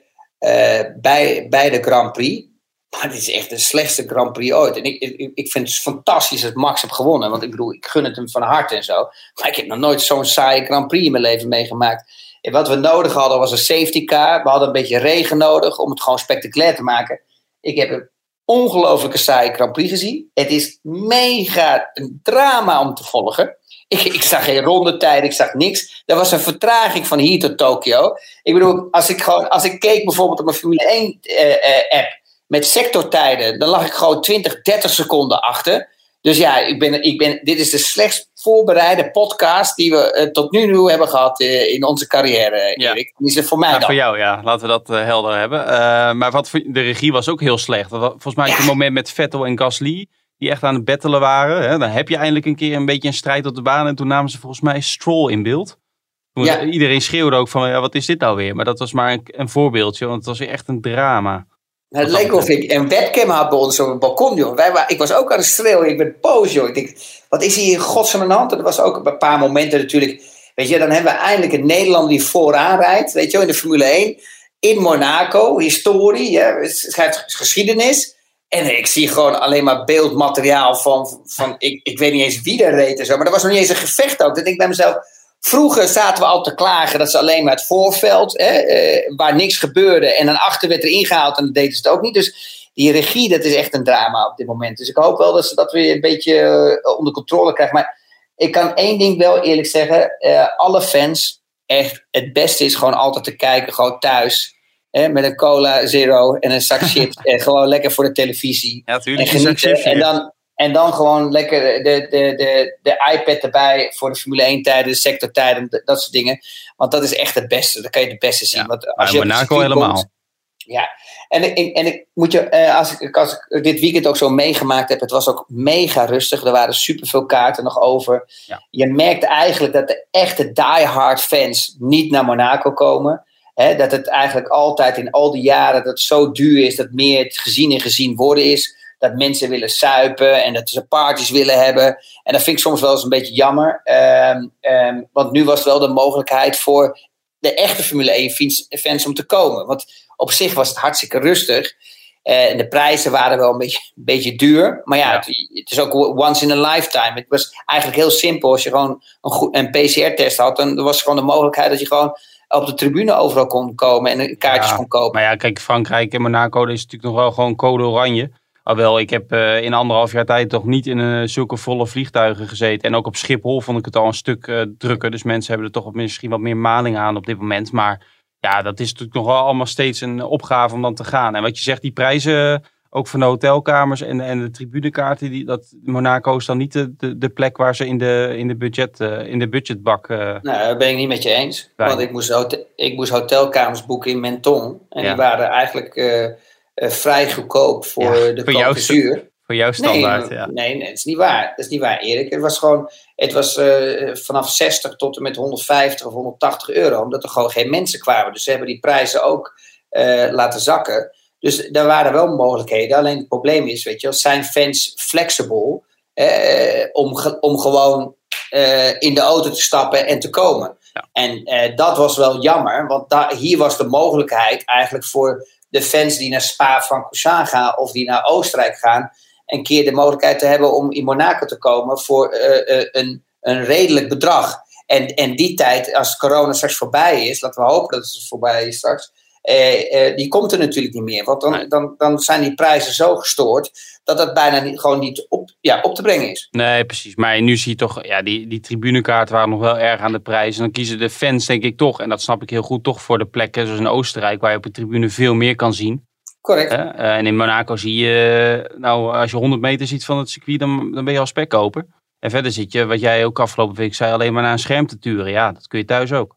bij, bij de Grand Prix. Maar dit is echt de slechtste Grand Prix ooit. En ik, ik, ik vind het fantastisch dat Max heeft gewonnen. Want ik bedoel, ik gun het hem van harte en zo. Maar ik heb nog nooit zo'n saaie Grand Prix in mijn leven meegemaakt. En wat we nodig hadden was een safety car. We hadden een beetje regen nodig om het gewoon spectaculair te maken. Ik heb een ongelofelijke saaie Grand Prix gezien. Het is mega een drama om te volgen. Ik, ik zag geen rondetijd, ik zag niks. Er was een vertraging van hier tot Tokio. Ik bedoel, als ik, gewoon, als ik keek bijvoorbeeld op mijn Formule 1 uh, uh, app met sectortijden, dan lag ik gewoon 20, 30 seconden achter. Dus ja, ik ben, ik ben, dit is de slechtst voorbereide podcast die we uh, tot nu toe hebben gehad uh, in onze carrière, ja. Erik. Die is voor mij ja, dan. Voor jou, ja. Laten we dat uh, helder hebben. maar wat de regie was ook heel slecht. Volgens mij ja. het moment met Vettel en Gasly, die echt aan het battelen waren. Hè, dan heb je eindelijk een keer een beetje een strijd op de baan. En toen namen ze volgens mij Stroll in beeld. Ja. Iedereen schreeuwde ook van, ja, wat is dit nou weer? Maar dat was maar een, een voorbeeldje, want het was weer echt een drama. Het leek of ik een webcam had bij ons op het balkon, joh. Wij, ik was ook aan het schreeuwen. Ik ben boos, joh. Ik denk, wat is hier in godsnaam aan de hand? En er was ook een paar momenten natuurlijk. Weet je, dan hebben we eindelijk een Nederlander die vooraan rijdt. Weet je, in de Formule 1. In Monaco, historie, ja, schrijft geschiedenis. En ik zie gewoon alleen maar beeldmateriaal van, van ik, ik weet niet eens wie er reed en zo. Maar er was nog niet eens een gevecht ook. Denk ik bij mezelf, Vroeger zaten we al te klagen dat ze alleen maar het voorveld, hè, eh, waar niks gebeurde, en dan achter werd er ingehaald en dan deden ze het ook niet. Dus die regie, dat is echt een drama op dit moment. Dus ik hoop wel dat ze dat weer een beetje uh, onder controle krijgen. Maar ik kan één ding wel eerlijk zeggen: uh, alle fans, echt, het beste is gewoon altijd te kijken, gewoon thuis. Hè, met een cola zero en een zak chips. en gewoon lekker voor de televisie. Ja, natuurlijk. En, genieten, en dan, en dan gewoon lekker de, de, de, de iPad erbij voor de Formule 1 tijden, de sectortijden, dat soort dingen. Want dat is echt het beste. Dan kan je het beste zien. Ja, Want als je Monaco helemaal. Komt, ja, en, en, en ik moet je, eh, als, ik, als ik dit weekend ook zo meegemaakt heb, het was ook mega rustig. Er waren superveel kaarten nog over. Ja. Je merkt eigenlijk dat de echte diehard fans niet naar Monaco komen. Dat het eigenlijk altijd in al die jaren dat het zo duur is, dat meer gezien en gezien worden is dat mensen willen suipen en dat ze parties willen hebben. En dat vind ik soms wel eens een beetje jammer. Um, um, want nu was wel de mogelijkheid voor de echte Formule 1 fans om te komen. Want op zich was het hartstikke rustig. Uh, en de prijzen waren wel een beetje, een beetje duur. Maar ja, ja. Het, het, is ook once in a lifetime. Het was eigenlijk heel simpel. Als je gewoon een, een PCR-test had, dan was gewoon de mogelijkheid dat je gewoon op de tribune overal kon komen en kaartjes ja, kon kopen. Maar ja, kijk, Frankrijk en Monaco is natuurlijk nog wel gewoon code oranje. Alhoewel, ik heb uh, in anderhalf jaar tijd toch niet in uh, zulke volle vliegtuigen gezeten. En ook op Schiphol vond ik het al een stuk uh, drukker. Dus mensen hebben er toch misschien wat meer maling aan op dit moment. Maar ja, dat is natuurlijk nog wel allemaal steeds een opgave om dan te gaan. En wat je zegt, die prijzen, ook van de hotelkamers en, en de tribunekaarten, die, dat Monaco is dan niet de, de, de plek waar ze in de, in de, budget, in de budgetbak... nou, dat ben ik niet met je eens. Bij. Want ik moest, hotel, ik moest hotelkamers boeken in Menton. En ja. die waren eigenlijk uh, vrij goedkoop voor ja, de voor jouw, voor jouw standaard, nee, ja. Nee, nee, dat is niet waar. Dat is niet waar, Erik. Het was gewoon, het was uh, vanaf 60 tot en met 150 of 180 euro, omdat er gewoon geen mensen kwamen. Dus ze hebben die prijzen ook uh, laten zakken. Dus daar waren wel mogelijkheden. Alleen het probleem is, weet je, zijn fans flexibel om, om gewoon in de auto te stappen en te komen. Ja. En dat was wel jammer, want daar, hier was de mogelijkheid eigenlijk voor de fans die naar Spa-Francorchamps gaan of die naar Oostenrijk gaan, een keer de mogelijkheid te hebben om in Monaco te komen voor uh, uh, een, een redelijk bedrag. En, en die tijd, als corona straks voorbij is, laten we hopen dat het voorbij is straks, die komt er natuurlijk niet meer. Want dan, dan, dan zijn die prijzen zo gestoord dat dat bijna niet, gewoon niet op, ja, op te brengen is. Nee, precies. Maar nu zie je toch, ja, die, die tribunekaarten waren nog wel erg aan de prijs. En dan kiezen de fans, denk ik toch, en dat snap ik heel goed, toch voor de plekken zoals in Oostenrijk, waar je op de tribune veel meer kan zien. Correct. Uh, en in Monaco zie je, nou, als je 100 meter ziet van het circuit, dan, dan ben je al spekkoper. En verder zit je, wat jij ook afgelopen week zei, alleen maar naar een scherm te turen. Ja, dat kun je thuis ook.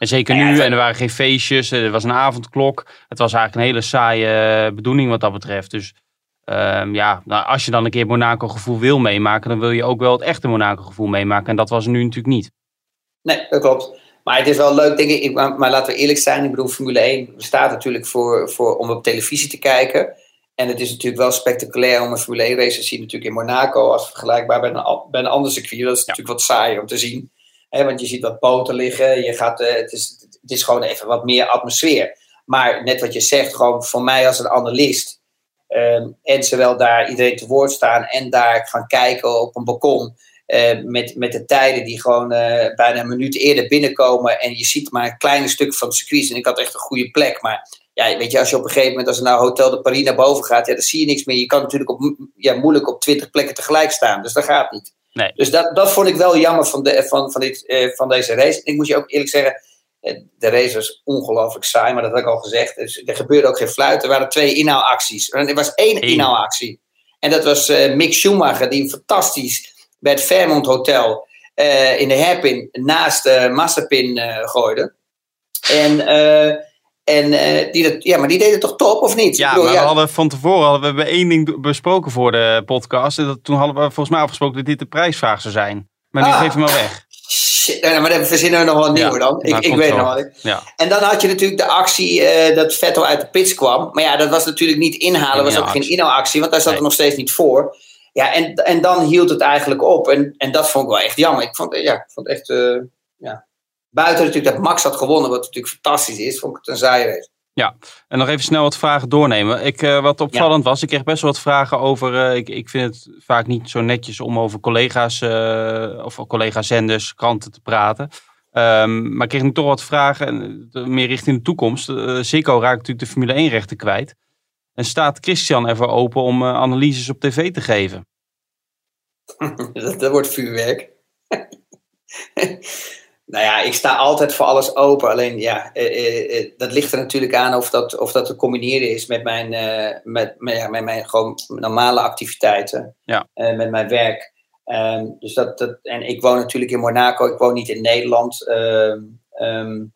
En zeker nu, en er waren geen feestjes, er was een avondklok. Het was eigenlijk een hele saaie bedoeling wat dat betreft. Dus um, ja, nou, als je dan een keer Monaco gevoel wil meemaken, dan wil je ook wel het echte Monaco gevoel meemaken. En dat was nu natuurlijk niet. Nee, dat klopt. Maar het is wel leuk, denk ik. Maar, maar laten we eerlijk zijn. Ik bedoel, Formule 1 bestaat natuurlijk voor, voor, om op televisie te kijken. En het is natuurlijk wel spectaculair om een Formule 1 race te zien. Natuurlijk in Monaco, als vergelijkbaar bij een, bij een ander circuit. Dat is natuurlijk wat saaier om te zien. Want je ziet wat poten liggen. Je gaat, uh, het, is, het is gewoon even wat meer atmosfeer. Maar net wat je zegt, gewoon voor mij als een analist Um, en zowel daar iedereen te woord staan en daar gaan kijken op een balkon. Uh, met, met de tijden die gewoon uh, bijna een minuut eerder binnenkomen. En je ziet maar een kleine stuk van het circuit. En ik had echt een goede plek. Maar ja, weet je, als je op een gegeven moment, als er nou Hotel de Paris naar boven gaat, ja, dan zie je niks meer. Je kan natuurlijk op, ja, moeilijk op twintig plekken tegelijk staan. Dus dat gaat niet. Nee. Dus dat, dat vond ik wel jammer van, de, van, van, dit, uh, van deze race. Ik moet je ook eerlijk zeggen, de race was ongelooflijk saai, maar dat heb ik al gezegd. Dus er gebeurde ook geen fluit. Er waren twee inhaalacties. Er was één Eén. inhaalactie. En dat was uh, Mick Schumacher, die fantastisch bij het Fairmont Hotel uh, in de hairpin naast de Massapin gooide. En, en die dat, ja, maar die deed het toch top, of niet? Ja, bedoel, maar we hadden van tevoren hadden we één ding besproken voor de podcast. En dat, toen hadden we volgens mij afgesproken dat dit de prijsvraag zou zijn. Maar nu ah. geef hem al weg. Shit, nou, maar dan verzinnen we nog wat nieuwer dan. Ik, ik weet nog wat. Ja. En dan had je natuurlijk de actie uh, dat Vettel uit de pits kwam. Maar ja, dat was natuurlijk niet inhalen. Dat was ook geen inhaalactie, want daar zat nee. er nog steeds niet voor. Ja, en, en dan hield het eigenlijk op. En, en dat vond ik wel echt jammer. Ik vond, ja, ik vond echt, uh, ja. Buiten natuurlijk dat Max had gewonnen, wat natuurlijk fantastisch is, vond ik het een saaie ja, en nog even snel wat vragen doornemen. Ik, uh, wat opvallend was, ik kreeg best wel wat vragen over. Uh, ik, ik vind het vaak niet zo netjes om over collega's uh, of collega-zenders, kranten te praten. Um, maar ik kreeg nu toch wat vragen, meer richting de toekomst. Zico raakt natuurlijk de Formule 1-rechten kwijt. En staat Christian ervoor open om analyses op tv te geven? dat, dat wordt vuurwerk. Nou ja, ik sta altijd voor alles open. Alleen ja, eh, eh, eh, dat ligt er natuurlijk aan of dat, of dat te combineren is met mijn, uh, met, met, ja, met mijn gewoon normale activiteiten. Ja. Uh, met mijn werk. Um, dus dat, dat, en ik woon natuurlijk in Monaco, ik woon niet in Nederland. Um, um,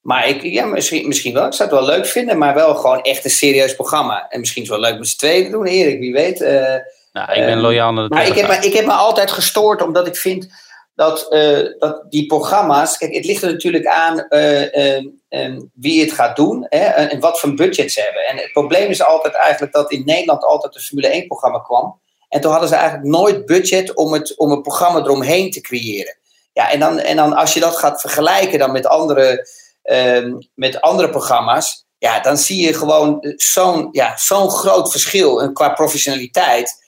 maar ik, ja, misschien, misschien wel. Ik zou het wel leuk vinden, maar wel gewoon echt een serieus programma. En misschien is het wel leuk met z'n tweeën te doen, Erik, wie weet. Uh, nou, ik ben loyaal naar de Maar ik heb, me, ik heb me altijd gestoord, omdat ik vind dat, uh, dat die programma's, kijk, het ligt er natuurlijk aan uh, uh, wie het gaat doen hè, en wat voor budget ze hebben. En het probleem is altijd eigenlijk dat in Nederland altijd een Formule 1-programma kwam. En toen hadden ze eigenlijk nooit budget om, het, om een programma eromheen te creëren. Ja, en dan, en dan als je dat gaat vergelijken dan met andere, ehm, met andere programma's, ja, dan zie je gewoon zo'n ja, zo'n groot verschil qua professionaliteit,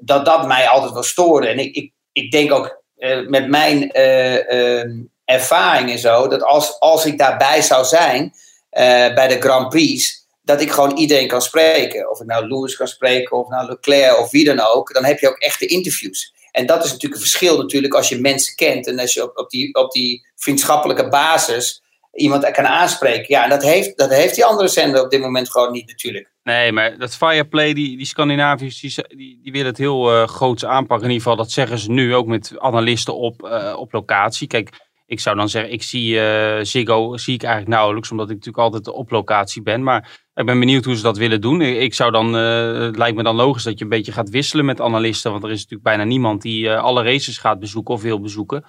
dat dat mij altijd wel stoorde. En ik, ik, ik denk ook met mijn uh, uh, ervaring en zo, dat als, als ik daarbij zou zijn eh, bij de Grand Prix, dat ik gewoon iedereen kan spreken. Of ik nou Lewis kan spreken, of nou Leclerc, of wie dan ook. Dan heb je ook echte interviews. En dat is natuurlijk een verschil natuurlijk als je mensen kent en als je op, op, die, op die vriendschappelijke basis iemand kan aanspreken. Ja, en dat heeft, dat heeft die andere zender op dit moment gewoon niet natuurlijk. Nee, maar dat Fireplay, die, die Scandinaviërs, die, die, willen het heel uh, groots aanpakken. In ieder geval, dat zeggen ze nu ook met analisten op, uh, op locatie. Kijk, ik zou dan zeggen, ik zie uh, Ziggo zie ik eigenlijk nauwelijks, omdat ik natuurlijk altijd op locatie ben. Maar ik ben benieuwd hoe ze dat willen doen. Ik zou dan, het lijkt me dan logisch dat je een beetje gaat wisselen met analisten. Want er is natuurlijk bijna niemand die alle races gaat bezoeken of wil bezoeken.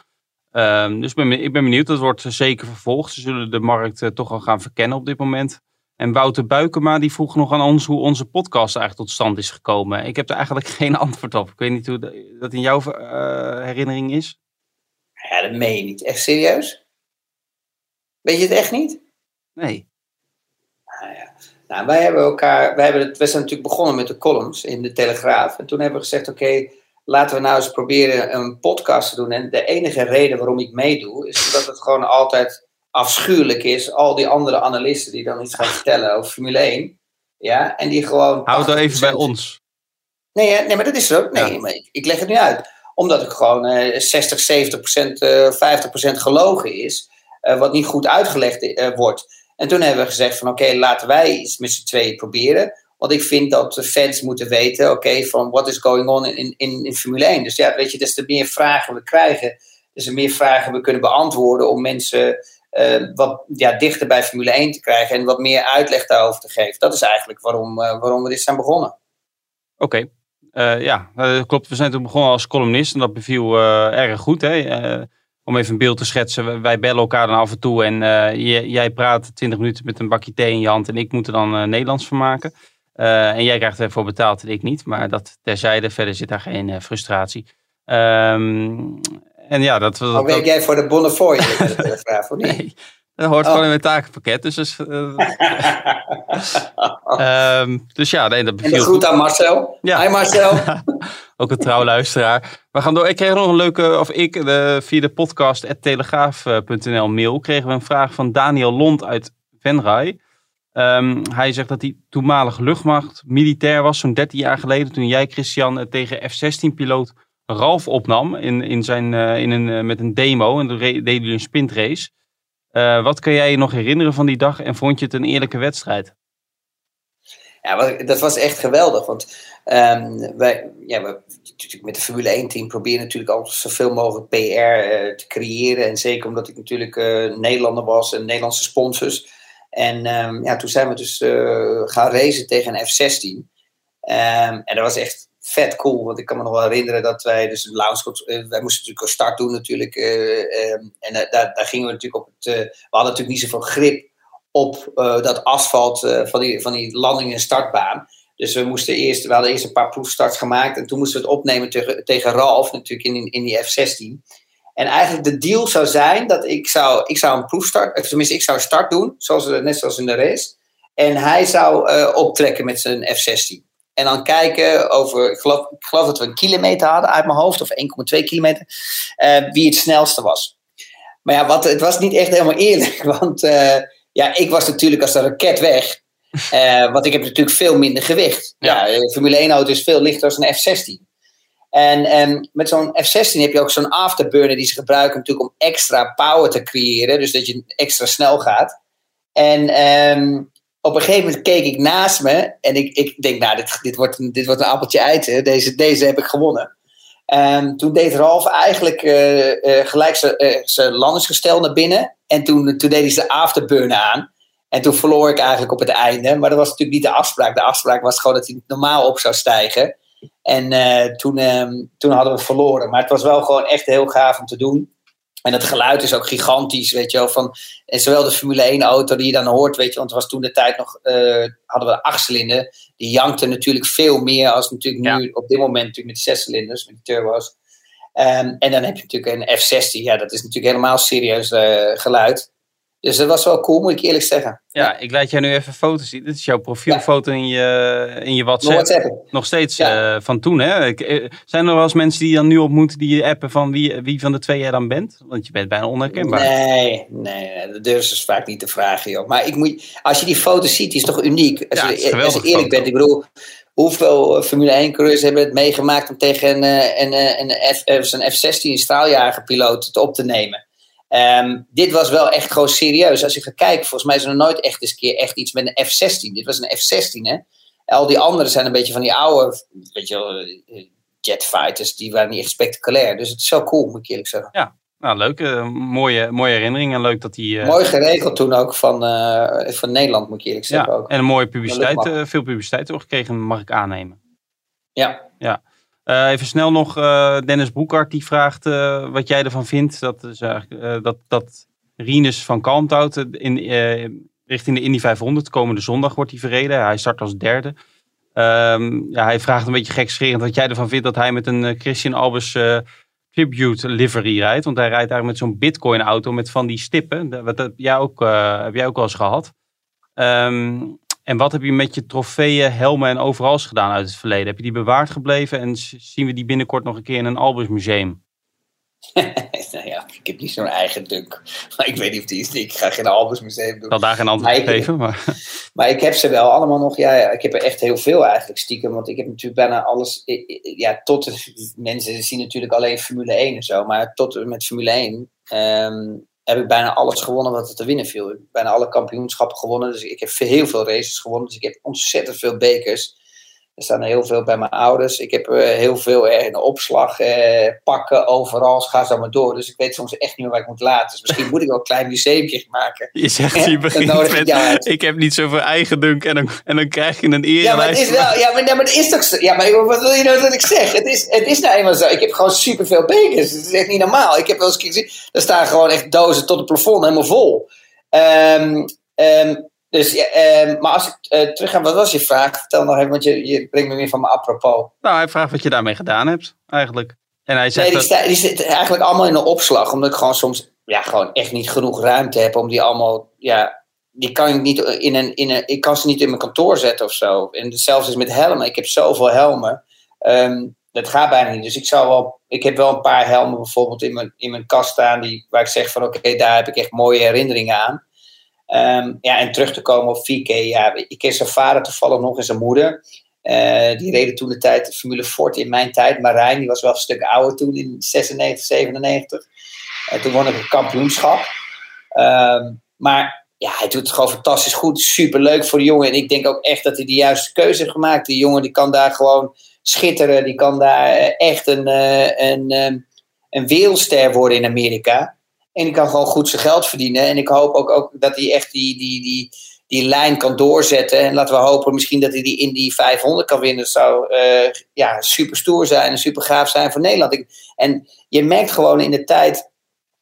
Um, dus ben, ik ben benieuwd, dat wordt zeker vervolgd. Ze zullen de markt toch al gaan verkennen op dit moment. En Wouter Buikema die vroeg nog aan ons hoe onze podcast eigenlijk tot stand is gekomen. Ik heb er eigenlijk geen antwoord op. Ik weet niet hoe dat in jouw uh, herinnering is. Ja, dat meen je niet. Echt serieus? Weet je het echt niet? Nee. Nou, ja. nou wij hebben elkaar, wij hebben het, we zijn natuurlijk begonnen met de columns in de Telegraaf. En toen hebben we gezegd, oké, laten we nou eens proberen een podcast te doen. En de enige reden waarom ik meedoe, is dat het gewoon altijd afschuwelijk is, al die andere analisten die dan iets gaan vertellen over Formule 1. Ja, en die gewoon. Houd er even bij ons. Nee, nee, maar dat is zo. Nee, maar ik, ik, leg het nu uit. Omdat het gewoon uh, 60, 70 procent, uh, 50 procent gelogen is. Uh, wat niet goed uitgelegd uh, wordt. En toen hebben we gezegd van oké, okay, laten wij iets met z'n tweeën proberen. Want ik vind dat de fans moeten weten, oké, van what is going on in, in, in Formule 1. Dus ja, weet je, des te meer vragen we krijgen, des te meer vragen we kunnen beantwoorden om mensen uh, wat ja, dichter bij Formule 1 te krijgen en wat meer uitleg daarover te geven. Dat is eigenlijk waarom, uh, waarom we dit zijn begonnen. Oké. Uh, ja, klopt. We zijn toen begonnen als columnist en dat beviel erg goed. Hè? om even een beeld te schetsen. Wij bellen elkaar dan af en toe en jij praat 20 minuten met een bakje thee in je hand en ik moet er dan Nederlands van maken. En jij krijgt ervoor betaald en ik niet, maar dat terzijde. Verder zit daar geen frustratie. Um, en ja, dat, dat, maar werk jij voor de Bonnefoy de vraag, of niet? Nee, dat hoort oh. gewoon in mijn takenpakket. Dus, dus, um, dus ja, nee, dat beviel En groet aan Marcel. Ja. Hi Marcel. Ook een trouw luisteraar. We gaan door. Ik kreeg nog een leuke, of ik, de, via de podcast telegraaf.nl mail, kregen we een vraag van Daniel Lond uit Venray. Um, hij zegt dat hij toenmalig luchtmacht militair was, zo'n 13 jaar geleden, toen jij, Christian, tegen F-16-piloot Ralf opnam in, in zijn, uh, in een, uh, met een demo. En toen deed hij een sprintrace. Uh, wat kan jij je nog herinneren van die dag en vond je het een eerlijke wedstrijd? Ja, dat was echt geweldig. Want um, wij, ja, we, met de Formule 1-team proberen natuurlijk altijd zoveel mogelijk PR te creëren. En zeker omdat ik natuurlijk Nederlander was en Nederlandse sponsors. En um, ja, toen zijn we dus gaan racen tegen een F-16. Um, en dat was echt vet cool. Want ik kan me nog wel herinneren dat wij dus een lounge... Uh, wij moesten natuurlijk een start doen natuurlijk. Uh, um, en daar, daar gingen we natuurlijk op het... we hadden natuurlijk niet zoveel grip op dat asfalt van, die, van die landing- en startbaan. Dus we moesten eerst... We hadden eerst een paar proefstarts gemaakt. En toen moesten we het opnemen tegen, tegen Ralf natuurlijk in, in die F-16. En eigenlijk de deal zou zijn dat ik zou, ik zou een proefstart... Tenminste, ik zou start doen, zoals, net zoals in de race. En hij zou optrekken met zijn F-16. En dan kijken over, ik geloof, ik geloof dat we een kilometer hadden uit mijn hoofd, of 1,2 kilometer, uh, wie het snelste was. Maar ja, wat, het was niet echt helemaal eerlijk, want uh, ja, ik was natuurlijk als een raket weg. Want ik heb natuurlijk veel minder gewicht. Ja, ja Formule 1-auto is veel lichter dan een F-16. En um, met zo'n F-16 heb je ook zo'n afterburner die ze gebruiken natuurlijk om extra power te creëren. Dus dat je extra snel gaat. En um, op een gegeven moment keek ik naast me en ik, ik denk, nou, dit, dit, wordt, dit wordt een appeltje uit. Deze, deze heb ik gewonnen. Um, toen deed Ralf eigenlijk uh, uh, gelijk zijn uh, landingsgestel naar binnen. En toen, toen deed hij zijn afterburn aan. En toen verloor ik eigenlijk op het einde. Maar dat was natuurlijk niet de afspraak. De afspraak was gewoon dat hij normaal op zou stijgen. En toen, um, toen hadden we verloren. Maar het was wel gewoon echt heel gaaf om te doen. En het geluid is ook gigantisch, weet je wel. Van, en zowel de Formule 1 auto die je dan hoort, weet je, want het was toen de tijd nog, uh, hadden we acht cilinder. Die jankte natuurlijk veel meer als natuurlijk nu op dit moment natuurlijk met zes cilinders, met de turbo's. Um, en dan heb je natuurlijk een F16, ja, dat is natuurlijk helemaal serieus uh, geluid. Dus dat was wel cool, moet ik eerlijk zeggen. Ja, ik laat jij nu even foto's zien. Dit is jouw profielfoto ja. in, je, in je WhatsApp. WhatsApp. Nog steeds ja. uh, van toen, hè? Eh, zijn er wel eens mensen die je dan nu ontmoeten die je appen van wie, wie van de twee jij dan bent? Want je bent bijna onherkenbaar. Nee, nee, dat durven ze vaak niet te vragen, joh. Maar ik moet, als je die foto's ziet, die is toch uniek? Als, ja, je, als je eerlijk foto. bent, ik bedoel... Hoeveel eh, Formule 1-coureurs hebben het meegemaakt om tegen een, een, een, een, F, een F-16 straaljagerpiloot op te nemen? Um, dit was wel echt gewoon serieus. Als je gaat kijken, volgens mij is er nog nooit echt eens een keer echt iets met een F-16. Dit was een F-16, hè. Al die anderen zijn een beetje van die oude, weet je eh, jetfighters. Die waren niet echt spectaculair. Dus het is zo cool, moet ik eerlijk zeggen. Ja, nou leuk. Uh, mooie, mooie herinnering en leuk dat die... Uh... Mooi geregeld toen ook van, uh, van Nederland, moet ik eerlijk zeggen. Ja, ook. en een mooie publiciteit, veel publiciteit ook gekregen, mag ik aannemen. Ja. Ja. Uh, even snel nog, uh, Dennis Boekart die vraagt uh, wat jij ervan vindt. Dat, is eigenlijk, dat, dat van Kalmthout in, richting de Indy 500 komende zondag wordt hij verreden. Hij start als derde. Um, ja, hij vraagt een beetje gekscherend wat jij ervan vindt dat hij met een Christian Albers Tribute livery rijdt. Want hij rijdt eigenlijk met zo'n bitcoin auto met van die stippen. Dat, heb, jij ook, heb jij ook al eens gehad. Um, en wat heb je met je trofeeën, helmen en overals gedaan uit het verleden? Heb je die bewaard gebleven en zien we die binnenkort nog een keer in een Albers museum? nou ja, ik heb niet zo'n eigen dunk. Maar ik weet niet of die is. Ik ga geen Albus Museum doen. Ik zal daar geen antwoord op geven. Maar... Maar ik heb ze wel allemaal nog. Ja, ja, ik heb er echt heel veel eigenlijk stiekem. Want ik heb natuurlijk bijna alles. Ja, tot. Mensen zien natuurlijk alleen Formule 1 en zo. Maar tot met Formule 1 ehm, heb ik bijna alles gewonnen wat er te winnen viel. Ik heb bijna alle kampioenschappen gewonnen. Dus ik heb heel veel races gewonnen. Dus ik heb ontzettend veel bekers. Er staan er heel veel bij mijn ouders. Ik heb eh, heel veel eh, in opslag, eh, pakken, overal. Dus ga zo maar door. Dus ik weet soms echt niet meer waar ik moet laten. Dus misschien moet ik wel een klein museumje maken. Je zegt, je begint ik met, ik heb niet zoveel eigen dunk en dan, en dan krijg je een Ja, maar het is wel. Ja, maar, nee, maar het is toch zo. Ja, maar wat wil je nou dat ik zeg? Het is, het is nou eenmaal zo. Ik heb gewoon superveel bekers. Het is echt niet normaal. Ik heb wel eens gezien. Er staan gewoon echt dozen tot het plafond helemaal vol. Ehm, ehm, dus, ehm, maar als ik eh, terug ga, wat was je vraag? Vertel nog even, want je, je brengt me weer van mijn apropos. Nou, hij vraagt wat je daarmee gedaan hebt, eigenlijk. En hij zegt Nee, die, dat... die zitten eigenlijk allemaal in een opslag. Omdat ik gewoon soms ja, gewoon echt niet genoeg ruimte heb om die allemaal. Ja, die kan ik niet in een, in een. Ik kan ze niet in mijn kantoor zetten of zo. En hetzelfde is met helmen. Ik heb zoveel helmen. Ehm, dat gaat bijna niet. Dus ik zou wel. Ik heb wel een paar helmen bijvoorbeeld in mijn, in mijn kast staan. Die, waar ik zeg van oké, daar heb ik echt mooie herinneringen aan. Ehm, ja, en terug te komen op VK. Ja, ik ken zijn vader toevallig nog en zijn moeder. Eh, die reden toen de tijd de Formule Ford in mijn tijd. Marijn, die was wel een stuk ouder toen in 96, 97. En toen won ik een kampioenschap. Ehm, maar ja, hij doet het gewoon fantastisch goed. Super leuk voor de jongen. En ik denk ook echt dat hij de juiste keuze heeft gemaakt. Die jongen die kan daar gewoon schitteren. Die kan daar eh, echt een, eh, een, ehm, een wereldster worden in Amerika. En die kan gewoon goed zijn geld verdienen. En ik hoop ook, ook dat hij echt die, die, die, die lijn kan doorzetten. En laten we hopen misschien dat hij die in die 500 kan winnen. Dat zou eh, ja, super stoer zijn en super gaaf zijn voor Nederland. Ik, en je merkt gewoon in de tijd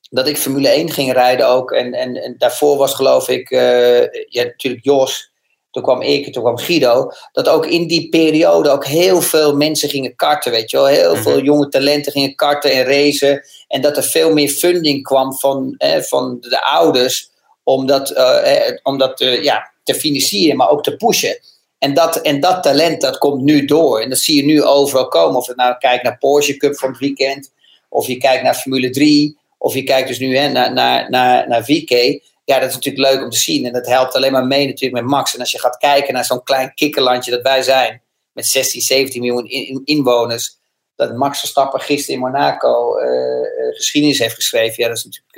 dat ik Formule 1 ging rijden ook. En, en, en daarvoor was geloof ik, eh, ja, natuurlijk Jos. Toen kwam ik, toen kwam Guido. Dat ook in die periode ook heel veel mensen gingen karten, weet je wel. Heel Mhm. veel jonge talenten gingen karten en racen. En dat er veel meer funding kwam van, eh, van de ouders. Om dat, eh, om dat eh, ja, te financieren, maar ook te pushen. En dat, en dat talent, dat komt nu door. En dat zie je nu overal komen. Of je nou kijkt naar Porsche Cup van het weekend. Of je kijkt naar Formule 3. Of je kijkt dus nu hè, naar, naar, naar, naar VK. Ja, dat is natuurlijk leuk om te zien. En dat helpt alleen maar mee natuurlijk met Max. En als je gaat kijken naar zo'n klein kikkerlandje dat wij zijn. Met 16, 17 miljoen in- in- inwoners. Dat Max Verstappen gisteren in Monaco eh, geschiedenis heeft geschreven. Ja, dat is natuurlijk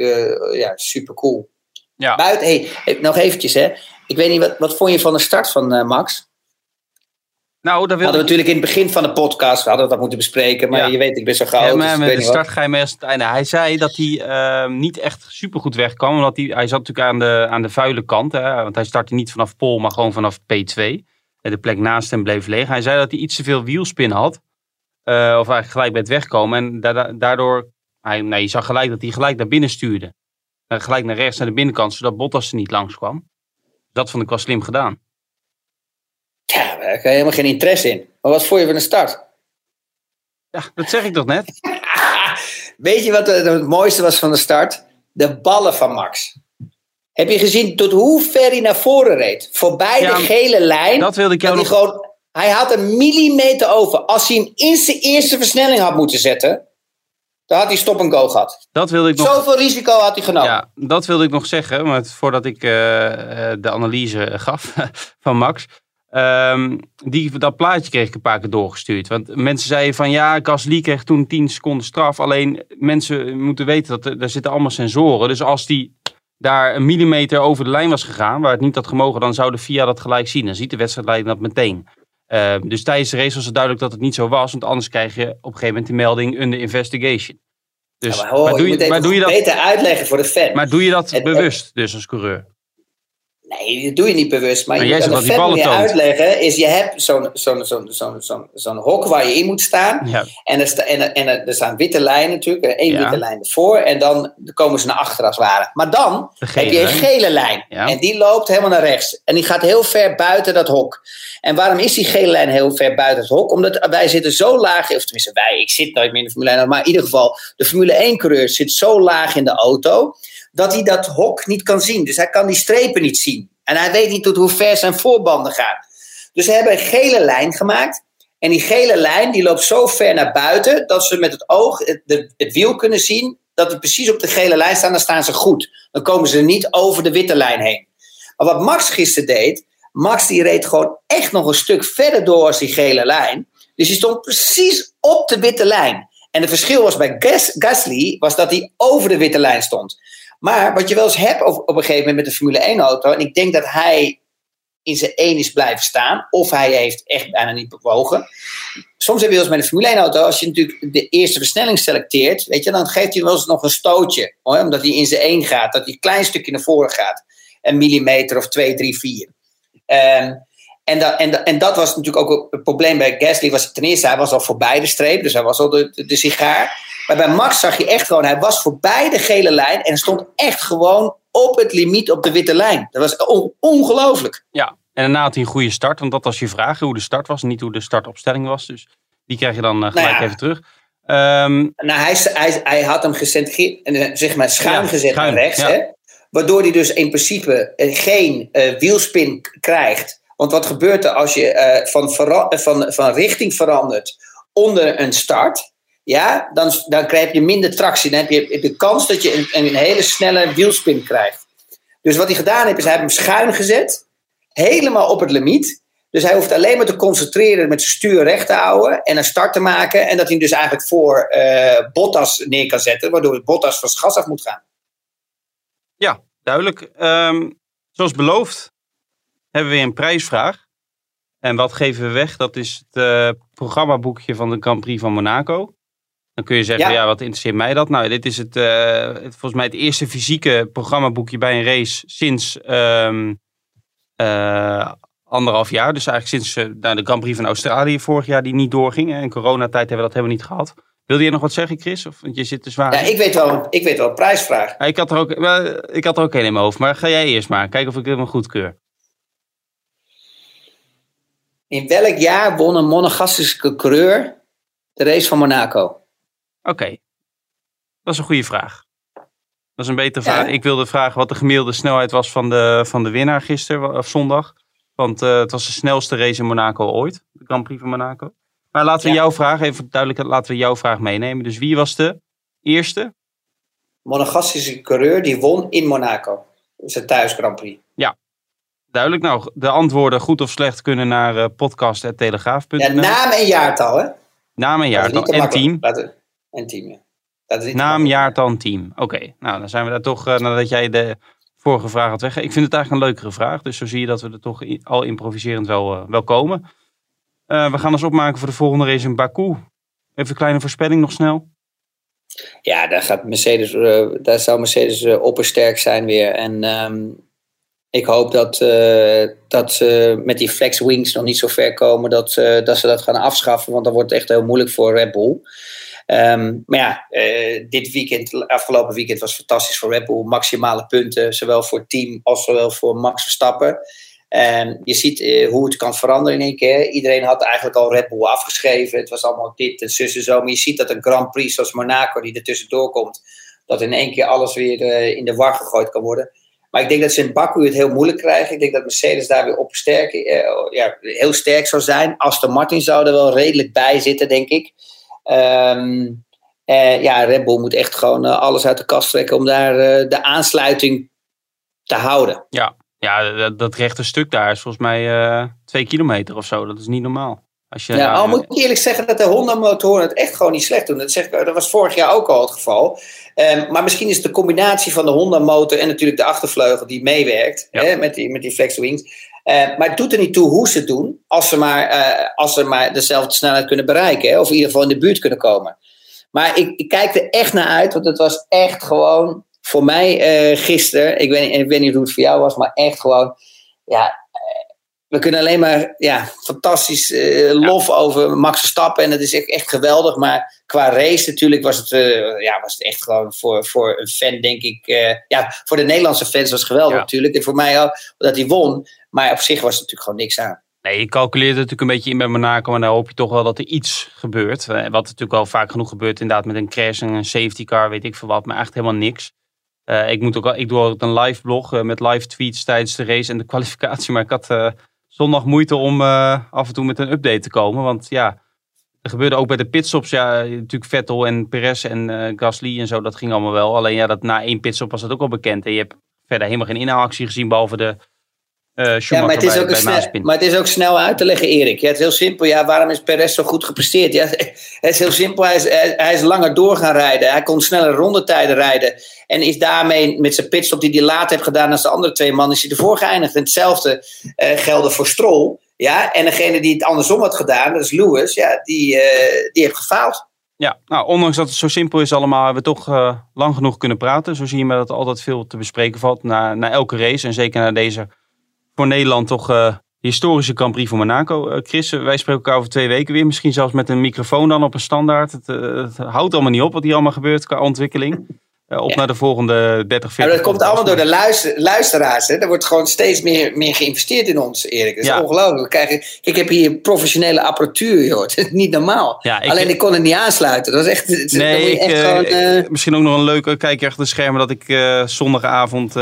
eh, ja, super cool. Ja. Buiten, hey, nog eventjes hè. Ik weet niet, wat, wat vond je van de start van eh, Max? Nou, daar We wil hadden ik... natuurlijk in het begin van de podcast, we hadden dat moeten bespreken. Maar Ja. je weet, ik ben zo Ja, gauw. maar dus met de wat. start ga je mee als het einde. Hij zei dat hij eh, niet echt supergoed wegkwam. Omdat hij, hij zat natuurlijk aan de, aan de vuile kant. Hè, want hij startte niet vanaf pol, maar gewoon vanaf P2. En de plek naast hem bleef leeg. Hij zei dat hij iets te veel wielspin had. Eh, of eigenlijk gelijk bij het wegkomen. En da- daardoor, hij, nee, je zag gelijk dat hij gelijk naar binnen stuurde. Eh, gelijk naar rechts, naar de binnenkant, zodat Bottas er niet langskwam. Dat vond ik wel slim gedaan. Ja, daar heb je helemaal geen interesse in. Maar wat vond je van de start? Ja, dat zeg ik toch net? Weet je wat het, mooiste was van de start? De ballen van Max. Heb je gezien tot hoe ver hij naar voren reed? Voorbij Ja, de gele lijn. Dat wilde ik jou nog... hij, gewoon, hij had een millimeter over. Als hij hem in zijn eerste versnelling had moeten zetten, dan had hij stop en go gehad. Dat wilde ik nog... Zoveel risico had hij genomen. Ja, dat wilde ik nog zeggen, maar voordat ik eh, eh, de analyse gaf van Max. Ehm, die, dat plaatje kreeg ik een paar keer doorgestuurd. Want mensen zeiden van ja, Gasly kreeg toen 10 seconden straf. Alleen mensen moeten weten dat er, daar zitten allemaal sensoren. Dus als die daar een millimeter over de lijn was gegaan, waar het niet had gemogen, dan zou de FIA dat gelijk zien. Dan ziet de wedstrijdleider dat meteen. Ehm, dus tijdens de race was het duidelijk dat het niet zo was. Want anders krijg je op een gegeven moment de melding under investigation. Dus, Ja, maar, ho, maar, doe je je, maar, doe je dat, beter uitleggen voor de fan. maar doe je dat Het- bewust, dus als coureur? Nee, dat doe je niet bewust. Maar, Maar je je toont. uitleggen. Is je hebt zo'n zo'n zo'n zo'n zo'n zo'n hok waar je in moet staan. Ja, En er, sta, en, er, en er, er staan witte lijnen natuurlijk. Één Ja. witte lijn ervoor. En dan komen ze naar achter als het ware. Maar dan heb je een gele. lijn. Ja. En die loopt helemaal naar rechts. En die gaat heel ver buiten dat hok. En waarom is die gele lijn heel ver buiten het hok? Omdat wij zitten zo laag, of tenminste wij, ik zit nooit meer in de Formule 1, maar in ieder geval, de Formule 1-coureur zit zo laag in de auto, dat hij dat hok niet kan zien. Dus hij kan die strepen niet zien. En hij weet niet tot hoe ver zijn voorbanden gaan. Dus ze hebben een gele lijn gemaakt. En die gele lijn die loopt zo ver naar buiten dat ze met het oog het, het wiel kunnen zien dat die precies op de gele lijn staan, dan staan ze goed. Dan komen ze niet over de witte lijn heen. Maar wat Max gisteren deed, Max die reed gewoon echt nog een stuk verder door als die gele lijn. Dus hij stond precies op de witte lijn. En het verschil was bij Gas Gasly, was dat hij over de witte lijn stond. Maar wat je wel eens hebt op, op een gegeven moment met de Formule 1 auto, en ik denk dat hij in zijn één is blijven staan, of hij heeft echt bijna niet bewogen. Soms heb je wel eens met een Formule 1 auto, als je natuurlijk de eerste versnelling selecteert, weet je, dan geeft hij wel eens nog een stootje, hoor, omdat hij in zijn één gaat, dat hij een klein stukje naar voren gaat. Een millimeter of twee, drie, vier. Um, en, dat, en dat was natuurlijk ook het probleem bij Gasly. Was, ten eerste, hij was al voorbij de streep, dus hij was al de, de, de sigaar. Maar bij Max zag je echt gewoon, hij was voorbij de gele lijn en stond echt gewoon op het limiet op de witte lijn. Dat was on, ongelooflijk. Ja, en daarna had hij een goede start, want dat was je vraag, hoe de start was, niet hoe de startopstelling was. Dus die krijg je dan uh, gelijk nou ja. even terug. Um, nou, hij, hij, hij had hem gecentreerd, zeg maar schuin ja, gezet schuin, naar rechts. Ja. Hè? Waardoor hij dus in principe geen uh, wielspin krijgt. Want wat gebeurt er als je uh, van, van, van richting verandert onder een start? Ja, dan, dan krijg je minder tractie. Dan heb je de kans dat je een, een hele snelle wielspin krijgt. Dus wat hij gedaan heeft, is hij heeft hem schuin gezet. Helemaal op het limiet. Dus hij hoeft alleen maar te concentreren met zijn stuur recht te houden en een start te maken. En dat hij dus eigenlijk voor uh, Bottas neer kan zetten, waardoor Bottas van gas af moet gaan. Ja, duidelijk. Um, zoals beloofd hebben we weer een prijsvraag. En wat geven we weg? Dat is het uh, programmaboekje van de Grand Prix van Monaco. Dan kun je zeggen, ja. ja, wat interesseert mij dat? Nou, dit is het, uh, het, volgens mij het eerste fysieke programmaboekje bij een race sinds um, uh, anderhalf jaar. Dus eigenlijk sinds uh, nou, de Grand Prix van Australië vorig jaar die niet doorging. In coronatijd hebben we dat helemaal niet gehad. Wilde je nog wat zeggen, Chris? Of, want je zit te zwaar. Ja, ik weet wel, ik weet wel een prijsvraag. Ja, ik, had er ook, ik had er ook een in mijn hoofd. Maar ga jij eerst maar. Kijken of ik het helemaal goedkeur. In welk jaar won een monegastische coureur de race van Monaco? Oké, okay. dat is een goede vraag. Dat is een betere vraag. Ik wilde vragen wat de gemiddelde snelheid was van de, van de winnaar gisteren of zondag. Want uh, het was de snelste race in Monaco ooit, de Grand Prix van Monaco. Maar laten we jouw vraag, even duidelijk, laten we jouw vraag meenemen. Dus wie was de eerste? Monegastische coureur die won in Monaco. Zijn thuis Grand Prix. Ja, Duidelijk. Nou, de antwoorden goed of slecht kunnen naar uh, podcast.telegraaf.nl. Ja, naam en jaartal, hè? Naam en jaartal. En team. Laten, en team, ja. Naam, jaartal team. Oké, okay. nou dan zijn we daar toch, uh, nadat jij de vorige vraag had weg. Ik vind het eigenlijk een leukere vraag. Dus zo zie je dat we er toch al improviserend wel, uh, wel komen. Uh, we gaan ons opmaken voor de volgende race in Baku. Even een kleine voorspelling nog snel. Ja, daar, gaat Mercedes, daar zou Mercedes oppersterk zijn weer. En um, ik hoop dat, uh, dat ze met die flex wings nog niet zo ver komen dat, uh, dat ze dat gaan afschaffen. Want dan wordt het echt heel moeilijk voor Red Bull. Um, maar ja, uh, dit weekend, afgelopen weekend was fantastisch voor Red Bull. Maximale punten, zowel voor team als zowel voor Max Verstappen. En je ziet hoe het kan veranderen in één keer. Iedereen had eigenlijk al Red Bull afgeschreven. Het was allemaal dit en zus en zo. Maar je ziet dat een Grand Prix zoals Monaco, die er tussendoor komt, dat in één keer alles weer in de war gegooid kan worden. Maar ik denk dat ze in Baku het heel moeilijk krijgen. Ik denk dat Mercedes daar weer op sterk, uh, ja, heel sterk zou zijn. Aston Martin zou er wel redelijk bij zitten, denk ik. Um, ja, Red Bull moet echt gewoon uh, alles uit de kast trekken om daar de aansluiting te houden. Ja, ja dat, dat rechte stuk daar is volgens mij twee kilometer of zo. Dat is niet normaal. Als je, ja, al moet ik eerlijk zeggen dat de Honda-motoren het echt gewoon niet slecht doen. Dat, zeg, dat was vorig jaar ook al het geval. Um, maar misschien is het de combinatie van de Honda-motor en natuurlijk de achtervleugel die meewerkt ja. hè, met, die, met die flexwings. Uh, maar het doet er niet toe hoe ze het doen, als ze maar, uh, als ze maar dezelfde snelheid kunnen bereiken. Hè, of in ieder geval in de buurt kunnen komen. Maar ik, ik kijk er echt naar uit, want het was echt gewoon voor mij uh, gisteren. Ik weet, ik weet niet hoe het voor jou was, maar echt gewoon. Ja, we kunnen alleen maar ja, fantastisch uh, lof ja. over Max Verstappen. En dat is echt, echt geweldig. Maar qua race natuurlijk was het, uh, ja, was het echt gewoon voor, voor een fan, denk ik. Uh, ja, voor de Nederlandse fans was het geweldig ja. natuurlijk. En voor mij ook dat hij won. Maar op zich was er natuurlijk gewoon niks aan. Nee, je calculeert natuurlijk een beetje in bij Monaco. Maar dan hoop je toch wel dat er iets gebeurt. Wat natuurlijk al vaak genoeg gebeurt. Inderdaad met een crash en een safety car, weet ik veel wat. Maar echt helemaal niks. ik, moet ook, ik doe ook een live blog met live tweets tijdens de race en de kwalificatie. Maar ik had zondag moeite om uh, af en toe met een update te komen. Want ja, er gebeurde ook bij de pitstops, ja, natuurlijk Vettel en Perez en uh, Gasly en zo, dat ging allemaal wel. Alleen ja, dat na één pitstop was dat ook al bekend. En je hebt verder helemaal geen inhaalactie gezien, behalve de uh, ja, maar het, is ook snel, maar het is ook snel uit te leggen, Erik. Ja, het is heel simpel. Ja, waarom is Perez zo goed gepresteerd? Ja, het is heel simpel. Hij is, hij is langer door gaan rijden. Hij kon sneller rondetijden rijden. En is daarmee met zijn pitstop die hij later heeft gedaan als de andere twee mannen, is hij ervoor geëindigd. En hetzelfde uh, geldde voor Stroll. Ja, en degene die het andersom had gedaan, dat is Lewis, ja, die, uh, die heeft gefaald. Ja, nou, ondanks dat het zo simpel is allemaal, hebben we toch lang genoeg kunnen praten. Zo zie je maar dat er altijd veel te bespreken valt na, na elke race. En zeker na deze voor Nederland toch uh, historische Grand Prix van Monaco. Chris, wij spreken elkaar over twee weken weer. Misschien zelfs met een microfoon dan op een standaard. Het, het houdt allemaal niet op wat hier allemaal gebeurt qua ontwikkeling. Eh, op naar de volgende 30, 40. Ja, dat komt allemaal door de luister, luisteraars. Hè? Er wordt gewoon steeds meer, meer geïnvesteerd in ons, Erik. Dat is ongelooflijk. Kijk, ik heb hier professionele apparatuur, joh. Het is niet normaal. Alleen ik kon het niet aansluiten. Dat was echt. Nee, ik, echt gewoon, uh... misschien ook nog een leuke kijk achter de schermen dat ik uh, zondagavond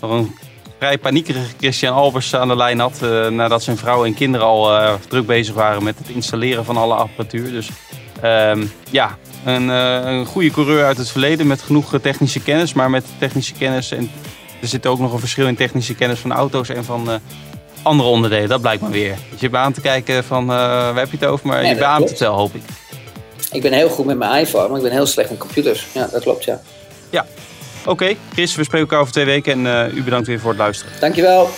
nog een vrij paniekerige Christian Albers aan de lijn had. nadat zijn vrouw en kinderen al druk bezig waren met het installeren van alle apparatuur. Dus um, ja, een, uh, een goede coureur uit het verleden met genoeg eh, technische kennis. Maar met technische kennis en er zit ook nog een verschil in technische kennis van auto's en van andere onderdelen. Dat blijkt maar weer. Dus je aan te kijken van waar heb je het over, maar nee, je beaamt het wel, hoop ik. Ik ben heel goed met mijn iPhone, maar ik ben heel slecht met computers. Ja, dat klopt, ja. Ja. Oké, Chris, we spreken elkaar over twee weken en uh, u bedankt weer voor het luisteren. Dankjewel.